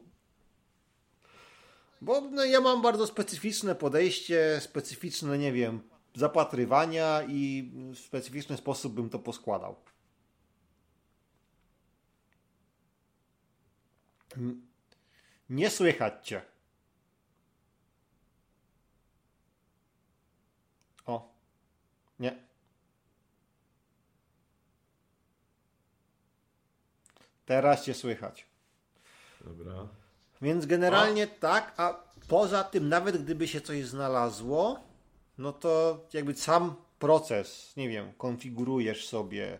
Bo no, ja mam bardzo specyficzne podejście, specyficzne, nie wiem, zapatrywania i w specyficzny sposób bym to poskładał. Nie słychać cię. O. Nie. Teraz cię słychać. Dobra. Więc generalnie tak, a poza tym, nawet gdyby się coś znalazło, no to jakby sam proces, nie wiem, konfigurujesz sobie,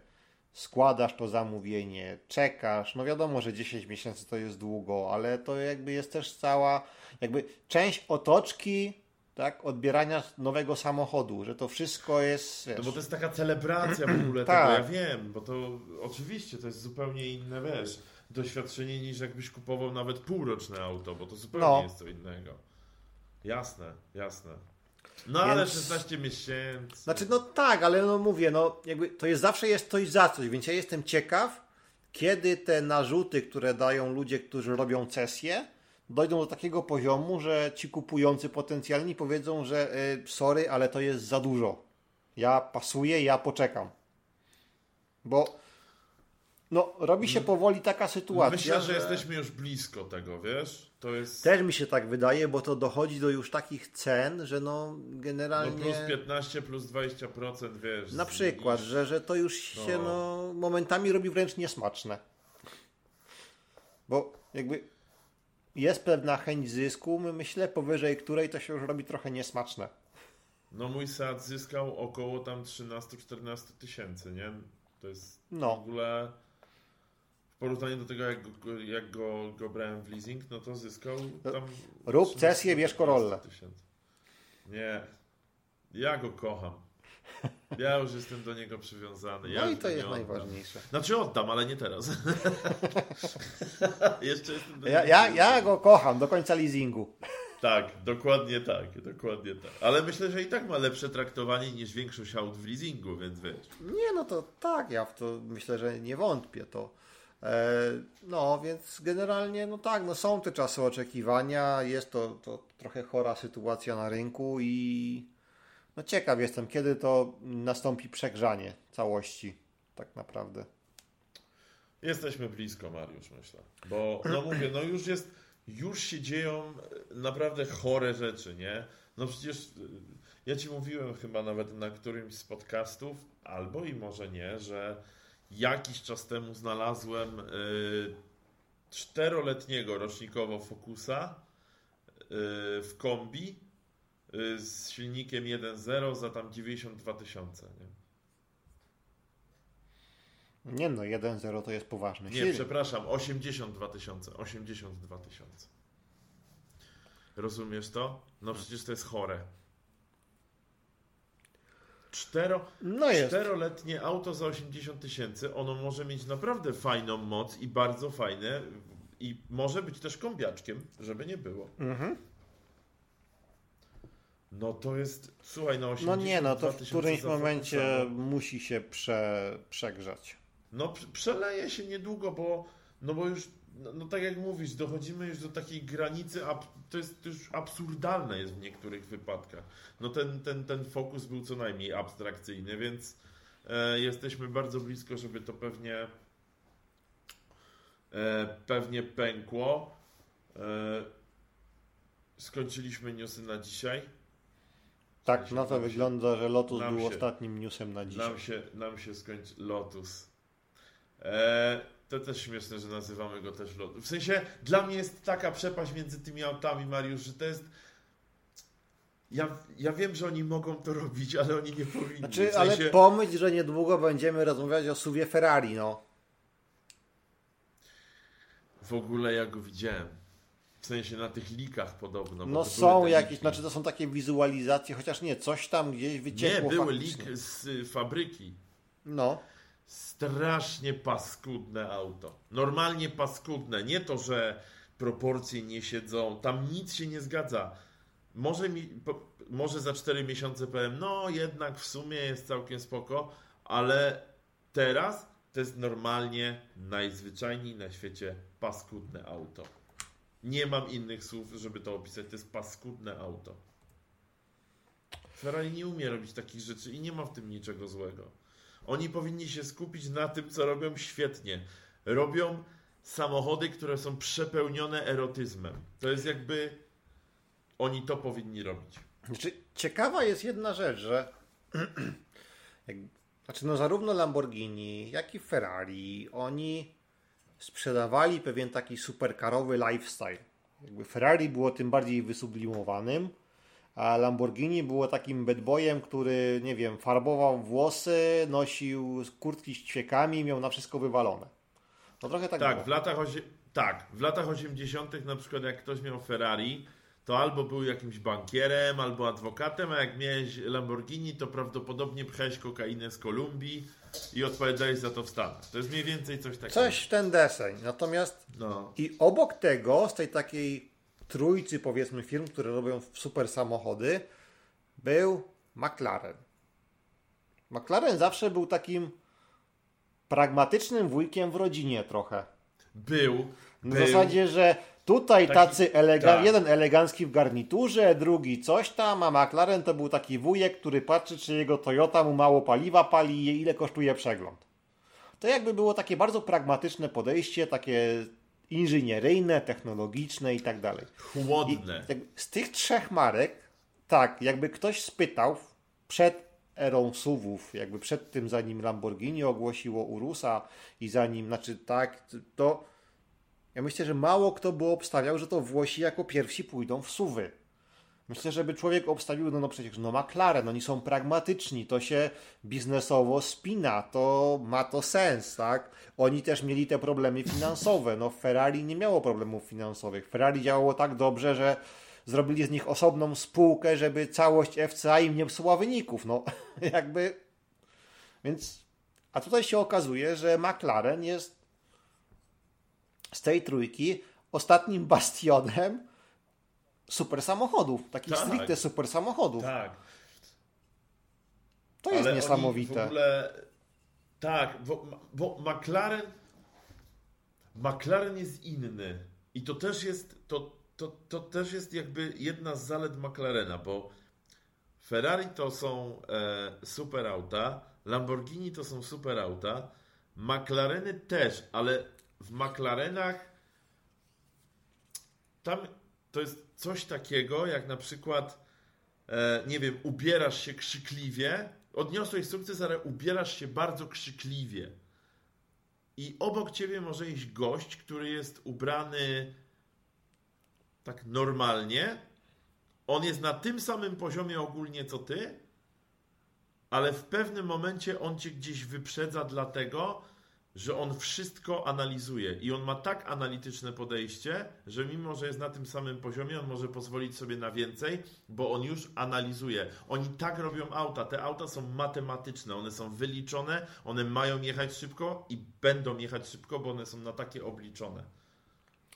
składasz to zamówienie, czekasz. No wiadomo, że 10 miesięcy to jest długo, ale to jakby jest też cała, jakby część otoczki tak, odbierania nowego samochodu, że to wszystko jest. Wiesz, No bo to jest taka celebracja w ogóle Tak. tego, ja wiem, bo to oczywiście to jest zupełnie inne, wiesz, doświadczenie niż jakbyś kupował nawet półroczne auto, bo to zupełnie No. jest co innego. Jasne, jasne. No ale Więc- 16 miesięcy. Znaczy, no tak, ale no mówię, no jakby to jest zawsze jest coś za coś, więc ja jestem ciekaw, kiedy te narzuty, które dają ludzie, którzy robią cesję, dojdą do takiego poziomu, że ci kupujący potencjalni powiedzą, że y, sorry, ale to jest za dużo. Ja pasuję, ja poczekam. Bo no, robi się powoli taka sytuacja. Myślę, że jesteśmy już blisko tego, wiesz? To jest Też mi się tak wydaje, bo to dochodzi do już takich cen, że no no generalnie... plus 15, plus 20%, wiesz. Na przykład, niż- że, że to już się No. no, momentami robi wręcz niesmaczne. Bo jakby jest pewna chęć zysku, my myślę, powyżej której to się już robi trochę niesmaczne. No mój Seat zyskał około tam 13-14 tysięcy, nie? To jest No. w ogóle porównaniu do tego, jak, go, jak go, go brałem w leasing, no to zyskał tam... Rób 13 cesję, bierz tysięcy. Nie. Ja go kocham. Ja już jestem do niego przywiązany. Ja No i to jest najważniejsze. Znaczy oddam, ale nie teraz. Jeszcze jestem do Ja, ja, ja go kocham do końca leasingu. Tak, dokładnie tak, dokładnie tak. Ale myślę, że i tak ma lepsze traktowanie niż większość aut w leasingu, więc wiesz. Nie, no to tak, ja w to myślę, że nie wątpię to. E, no, więc generalnie, no tak, no są te czasy oczekiwania, jest to, to trochę chora sytuacja na rynku i no ciekaw jestem, kiedy to nastąpi przegrzanie całości, tak naprawdę. Jesteśmy blisko, Mariusz, myślę. Bo, no mówię, no już jest, już się dzieją e, naprawdę chore rzeczy, nie? No przecież e, ja ci mówiłem chyba nawet na którymś z podcastów, albo i może nie, że jakiś czas temu znalazłem y, czteroletniego rocznikowo Focusa y, w kombi y, z silnikiem 1.0 za tam 92 tysiące, nie? Nie no, 1-0 to jest poważny Nie, silnik. przepraszam, 82 tysiące. 82 tysiące. Rozumiesz to? No przecież to jest chore. Cztero, No czteroletnie auto za 80 tysięcy, ono może mieć naprawdę fajną moc i bardzo fajne i może być też kombiaczkiem, żeby nie było. Mhm. No to jest, słuchaj, no No 82 nie, no to w którymś momencie no. musi się prze, przegrzać. No prze- przeleje się niedługo, bo no bo już, no, no tak jak mówisz, dochodzimy już do takiej granicy, ab, to jest już absurdalne jest w niektórych wypadkach. No ten, ten, ten fokus był co najmniej abstrakcyjny, więc e, jesteśmy bardzo blisko, żeby to pewnie e, pewnie pękło. E, skończyliśmy newsy na dzisiaj. Tak, na to wygląda, że Lotus nam był się- ostatnim newsem na dzisiaj. Nam się, nam się skończy Lotus. E, to też śmieszne, że nazywamy go też Lotus. W sensie, dla mnie jest taka przepaść między tymi autami, Mariusz, że to jest... Ja, ja wiem, że oni mogą to robić, ale oni nie powinni. Znaczy, w sensie, ale pomyśl, że niedługo będziemy rozmawiać o suwie Ferrari, no. W ogóle ja go widziałem. W sensie na tych likach podobno. No są były jakieś, liki. znaczy to są takie wizualizacje, chociaż nie, coś tam gdzieś Nie, wyciekło były faktycznie. lik z fabryki. No, Strasznie paskudne auto. Normalnie paskudne. Nie to, że proporcje nie siedzą, tam nic się nie zgadza. Może, mi, po, może za 4 miesiące powiem, no jednak w sumie jest całkiem spoko, ale teraz to jest normalnie najzwyczajniej na świecie paskudne auto. Nie mam innych słów, żeby to opisać. To jest paskudne auto. Ferrari nie umie robić takich rzeczy i nie ma w tym niczego złego. Oni powinni się skupić na tym, co robią świetnie. Robią samochody, które są przepełnione erotyzmem. To jest jakby. Oni to powinni robić. znaczy ciekawa jest jedna rzecz, że znaczy no zarówno Lamborghini, jak i Ferrari, oni sprzedawali pewien taki superkarowy lifestyle. Jakby Ferrari było tym bardziej wysublimowanym, a Lamborghini było takim bad boyem, który, nie wiem, farbował włosy, nosił kurtki z ćwiekami, miał na wszystko wywalone. No trochę tak, Tak, było. w latach, osie... tak, w latach 80. na przykład jak ktoś miał Ferrari, to albo był jakimś bankierem, albo adwokatem, a jak miałeś Lamborghini, to prawdopodobnie pchałeś kokainę z Kolumbii i odpowiadałeś za to w Stanach. To jest mniej więcej coś takiego. Coś w ten deseń. Natomiast No. i obok tego, z tej takiej trójcy powiedzmy firm, które robią super samochody, był McLaren. McLaren zawsze był takim pragmatycznym wujkiem w rodzinie trochę. Był. Na był. zasadzie, że tutaj Taki- tacy elega- tak. jeden elegancki w garniturze, drugi coś tam, a McLaren to był taki wujek, który patrzy, czy jego Toyota mu mało paliwa pali i ile kosztuje przegląd. To jakby było takie bardzo pragmatyczne podejście, takie inżynieryjne, technologiczne i tak dalej. I Chłodne. jakby z tych trzech marek, tak, jakby ktoś spytał przed erą SUVów, jakby przed tym, zanim Lamborghini ogłosiło Urusa i zanim, znaczy tak, to ja myślę, że mało kto by obstawiał, że to Włosi jako pierwsi pójdą w SUVy. Myślę, żeby człowiek obstawił, no, no przecież no McLaren, oni są pragmatyczni, to się biznesowo spina, to ma to sens, tak? Oni też mieli te problemy finansowe, no Ferrari nie miało problemów finansowych. Ferrari działało tak dobrze, że zrobili z nich osobną spółkę, żeby całość FCA im nie psuła wyników, no jakby... Więc... A tutaj się okazuje, że McLaren jest z tej trójki ostatnim bastionem super samochodów, takich Tak. stricte super samochodów. Tak. To jest Ale niesamowite. W ogóle... Tak, bo, bo McLaren McLaren jest inny. I to też jest to, to, to też jest jakby jedna z zalet McLarena, bo Ferrari to są e, super auta, Lamborghini to są super auta, McLareny też, ale w McLarenach tam to jest coś takiego, jak na przykład e, nie wiem, ubierasz się krzykliwie, odniosłeś sukces, ale ubierasz się bardzo krzykliwie. I obok ciebie może iść gość, który jest ubrany tak normalnie. On jest na tym samym poziomie ogólnie co ty, ale w pewnym momencie on cię gdzieś wyprzedza, dlatego że on wszystko analizuje i on ma tak analityczne podejście, że mimo, że jest na tym samym poziomie, on może pozwolić sobie na więcej, bo on już analizuje. Oni tak robią auta. Te auta są matematyczne, one są wyliczone, one mają jechać szybko i będą jechać szybko, bo one są na takie obliczone.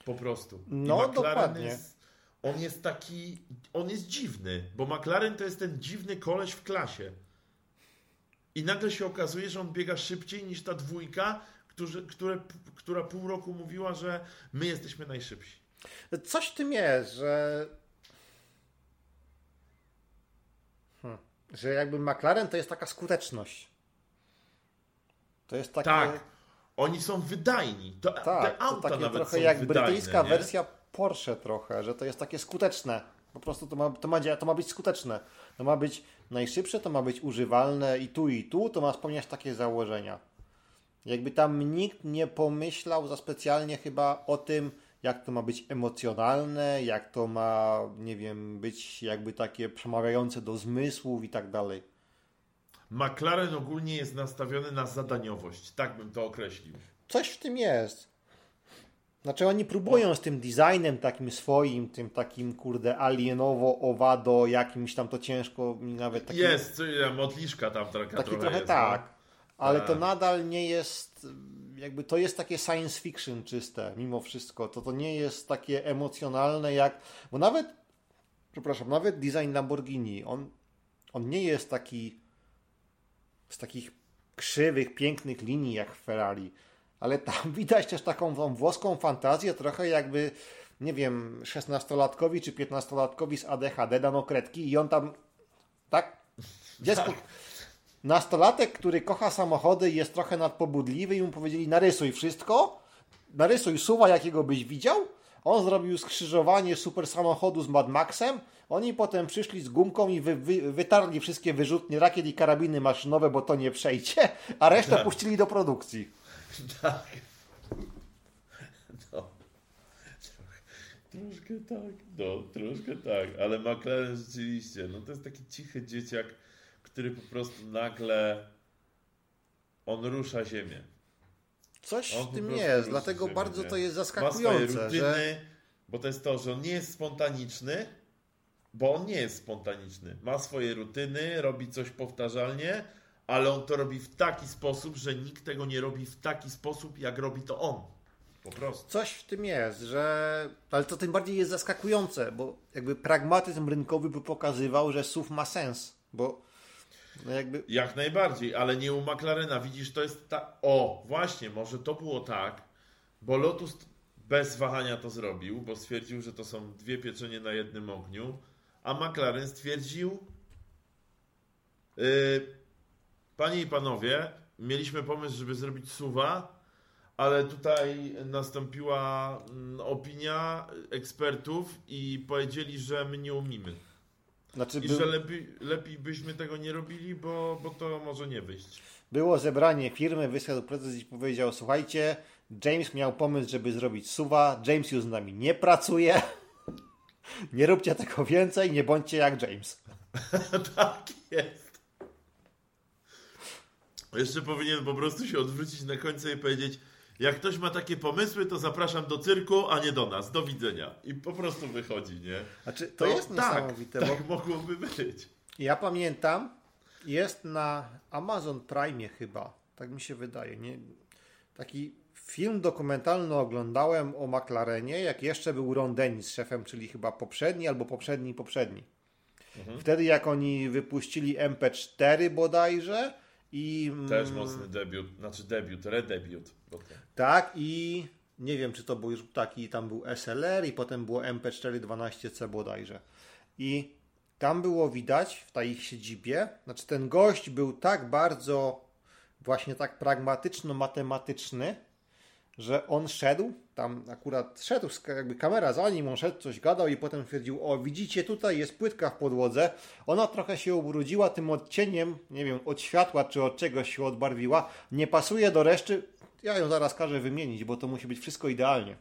Po prostu. I No, McLaren dokładnie. Jest, on jest taki, on jest dziwny, bo McLaren to jest ten dziwny koleś w klasie. I nagle się okazuje, że on biega szybciej niż ta dwójka, którzy, które, która pół roku mówiła, że my jesteśmy najszybsi. Coś w tym jest, że. Hmm. Że jakby McLaren to jest taka skuteczność. To jest takie. Tak, oni są wydajni. To, tak te to auta takie nawet trochę jak wydajne, brytyjska nie? wersja Porsche trochę, że to jest takie skuteczne. Po prostu to ma, to, ma, to ma być skuteczne. To ma być najszybsze, to ma być używalne i tu i tu, to ma spełniać takie założenia. Jakby tam nikt nie pomyślał za specjalnie chyba o tym, jak to ma być emocjonalne, jak to ma, nie wiem, być jakby takie przemawiające do zmysłów i tak dalej. McLaren ogólnie jest nastawiony na zadaniowość. Tak bym to określił. Coś w tym jest. Znaczy oni próbują z tym designem takim swoim, tym takim kurde alienowo, owado, jakimś tam to ciężko mi nawet taki, Jest, modliszka tam taka taki trochę, trochę jest, tak. No. Ale to Tak. nadal nie jest jakby to jest takie science fiction czyste mimo wszystko. To to nie jest takie emocjonalne jak bo nawet przepraszam, nawet design Lamborghini, on on nie jest taki z takich krzywych, pięknych linii jak w Ferrari, ale tam widać też taką tą włoską fantazję, trochę jakby, nie wiem, 16-latkowi czy 15-latkowi z ADHD dano kredki i on tam, tak, dziecko, nastolatek, który kocha samochody jest trochę nadpobudliwy i mu powiedzieli narysuj wszystko, narysuj suwa, jakiego byś widział, on zrobił skrzyżowanie super samochodu z Mad Maxem, oni potem przyszli z gumką i wy, wy, wytarli wszystkie wyrzutnie rakiet i karabiny maszynowe, bo to nie przejdzie, a resztę puścili do produkcji. Tak. No. Troszkę tak, no, troszkę tak, ale McLaren rzeczywiście, no to jest taki cichy dzieciak, który po prostu nagle on rusza ziemię. Coś on w tym jest, dlatego ziemię. bardzo to jest zaskakujące. Rutyny, że... Bo to jest to, że on nie jest spontaniczny, bo on nie jest spontaniczny. Ma swoje rutyny, robi coś powtarzalnie, ale on to robi w taki sposób, że nikt tego nie robi w taki sposób, jak robi to on. Po prostu. coś w tym jest, że ale to tym bardziej jest zaskakujące, bo jakby pragmatyzm rynkowy by pokazywał, że SUV ma sens, bo no jakby Jak najbardziej, ale nie u McLarena. Widzisz, to jest ta. O, właśnie, może to było tak, bo Lotus bez wahania to zrobił, bo stwierdził, że to są dwie pieczenie na jednym ogniu, a McLaren stwierdził. Yy, panie i panowie, mieliśmy pomysł, żeby zrobić suwa, ale tutaj nastąpiła mm, opinia ekspertów i powiedzieli, że my nie umimy. znaczy I że lepiej, lepiej byśmy tego nie robili, bo, bo to może nie wyjść. było zebranie firmy, wyszedł prezes i powiedział, słuchajcie, James miał pomysł, żeby zrobić suwa, James już z nami nie pracuje, nie róbcie tego więcej, nie bądźcie jak James. tak jest. Jeszcze powinien po prostu się odwrócić na końcu i powiedzieć jak ktoś ma takie pomysły, to zapraszam do cyrku, a nie do nas. Do widzenia. I po prostu wychodzi, nie? Znaczy, to, jest tak, niesamowite, tak bo mogłoby być. Ja pamiętam, jest na Amazon Prime chyba, tak mi się wydaje, nie? taki film dokumentalny oglądałem o McLarenie, jak jeszcze był Ron Dennis szefem, czyli chyba poprzedni albo poprzedni, poprzedni. Wtedy jak oni wypuścili MP4 bodajże i... Też mm, mocny debiut, znaczy debiut, redebiut. To- Tak i nie wiem, czy to był już taki, tam był SLR i potem było MP4 12C bodajże. I tam było widać w tej ich siedzibie, znaczy ten gość był tak bardzo właśnie tak pragmatyczno-matematyczny, że on szedł, tam akurat szedł, jakby kamera za nim, on szedł, coś gadał i potem twierdził, o widzicie, tutaj jest płytka w podłodze, ona trochę się ubrudziła tym odcieniem, nie wiem, od światła czy od czegoś się odbarwiła, nie pasuje do reszty, ja ją zaraz każę wymienić, bo to musi być wszystko idealnie.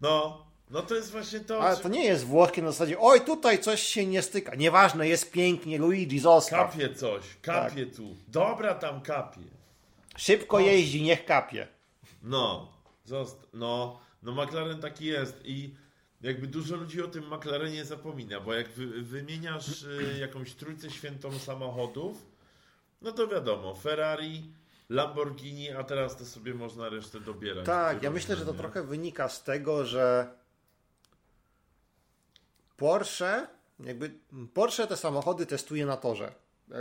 No, no to jest właśnie to. Ale że to nie jest włoskie na zasadzie, oj tutaj coś się nie styka, nieważne, jest pięknie, Luigi, zostaw. Kapie coś, kapie tu. Dobra tam kapie. Szybko jeździ, niech kapie. No, zost- no, no McLaren taki jest i jakby dużo ludzi o tym McLarenie zapomina, bo jak wy, wymieniasz y, jakąś trójcę świętą samochodów, no to wiadomo, Ferrari, Lamborghini, a teraz to sobie można resztę dobierać. Tak, ja myślę, że to trochę wynika z tego, że Porsche, jakby Porsche te samochody testuje na torze.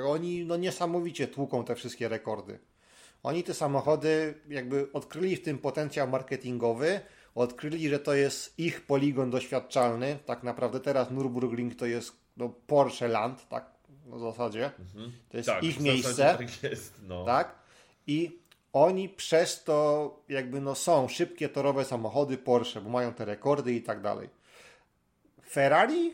Oni no niesamowicie tłuką te wszystkie rekordy. Oni te samochody jakby odkryli w tym potencjał marketingowy, odkryli, że to jest ich poligon doświadczalny. Tak naprawdę teraz Nürburgring to jest no, Porsche Land, tak w zasadzie. To jest tak, ich miejsce Tak jest, no. tak? I oni przez to jakby no są szybkie torowe samochody Porsche, bo mają te rekordy i tak dalej. Ferrari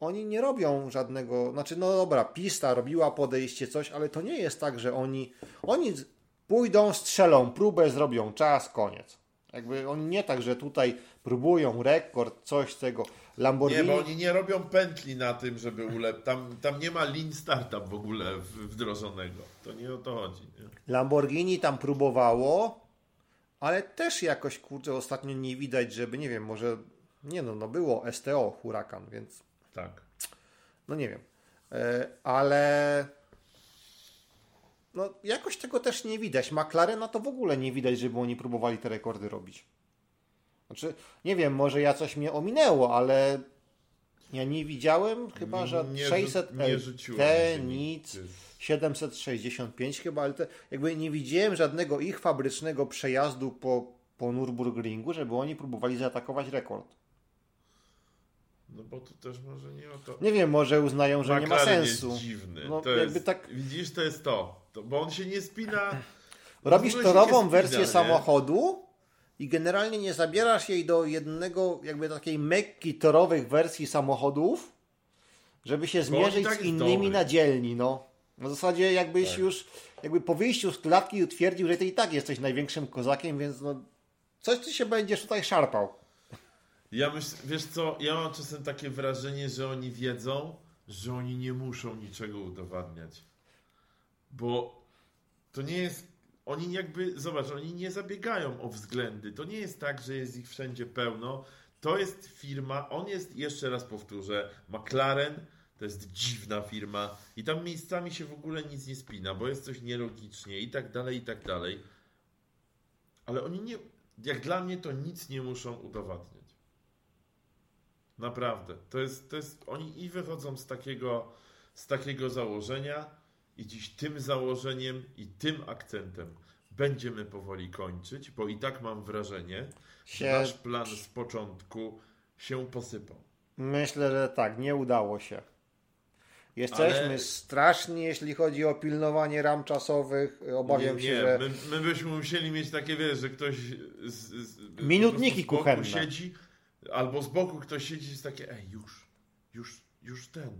oni nie robią żadnego, znaczy no dobra, pista robiła podejście coś, ale to nie jest tak, że oni oni pójdą, strzelą próbę, zrobią czas, koniec. Jakby oni nie tak, że tutaj próbują rekord, coś z tego. Lamborghini Nie, bo oni nie robią pętli na tym, żeby ulep... Tam, tam nie ma lean startup w ogóle wdrożonego. To nie o to chodzi. Nie? Lamborghini tam próbowało, ale też jakoś kurczę ostatnio nie widać, żeby nie wiem, może nie no, no było STO Huracan, więc Tak. no nie wiem. E, ale no jakoś tego też nie widać. McLarena to w ogóle nie widać, żeby oni próbowali te rekordy robić. Znaczy, nie wiem, może ja coś mnie ominęło, ale ja nie widziałem chyba, że Nie rzu- 600 nie rzuciłem LT, nic. Ty- 765 chyba, ale te, jakby nie widziałem żadnego ich fabrycznego przejazdu po, po Nürburgringu, żeby oni próbowali zaatakować rekord. No bo tu też może nie o to. Nie wiem, może uznają, że nie ma McLaren sensu. jest dziwny. No, to jakby jest, tak- Widzisz, to jest to. To. Bo on się nie spina. Robisz torową wersję nie? samochodu i generalnie nie zabierasz jej do jednego, jakby takiej mekki torowych wersji samochodów, żeby się zmierzyć tak z innymi dobry. na dzielni, no. W zasadzie jakbyś Tak. już, jakby po wyjściu z klatki utwierdził, że ty i tak jesteś największym kozakiem, więc no, coś ty się będziesz tutaj szarpał. Ja myślę, wiesz co, ja mam czasem takie wrażenie, że oni wiedzą, że oni nie muszą niczego udowadniać. Bo to nie jest. Oni jakby, zobacz, oni nie zabiegają o względy. To nie jest tak, że jest ich wszędzie pełno. To jest firma, on jest, jeszcze raz powtórzę, McLaren to jest dziwna firma i tam miejscami się w ogóle nic nie spina, bo jest coś nielogicznie i tak dalej, i tak dalej. Ale oni nie, jak dla mnie to nic nie muszą udowadniać. Naprawdę. To jest, to jest, oni i wychodzą z takiego, z takiego założenia i dziś tym założeniem i tym akcentem będziemy powoli kończyć, bo i tak mam wrażenie, Się... że nasz plan z początku się posypał. Myślę, że tak, nie udało się. Jesteśmy Ale- straszni, jeśli chodzi o pilnowanie ram czasowych. Obawiam nie, się, nie. że. My, my byśmy musieli mieć takie, wiesz, że ktoś z, z, Minutniki z kuchenne. siedzi, albo z boku ktoś siedzi i jest takie, ej, już, już, już ten.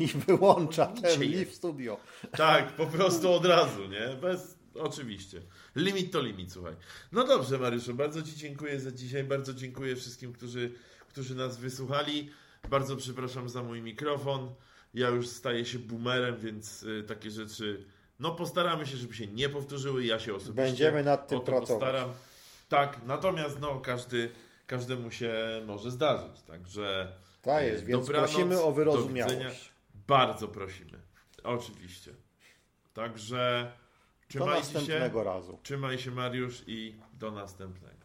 I wyłącza ten live studio. Tak, po prostu od razu, nie? Bez, oczywiście. Limit to limit, słuchaj. No dobrze, Mariuszu, bardzo Ci dziękuję za dzisiaj, bardzo dziękuję wszystkim, którzy, którzy nas wysłuchali. Bardzo przepraszam za mój mikrofon. Ja już staję się boomerem, więc y, takie rzeczy, no postaramy się, żeby się nie powtórzyły. Ja się osobiście Będziemy nad tym pracować. postaram. Tak, natomiast no każdy, każdemu się może zdarzyć, także Tak y, jest, więc dobranoc, prosimy o wyrozumiałość. Bardzo prosimy. Oczywiście. Także Do trzymajcie się. następnego razu. Trzymaj się Mariusz i do następnego.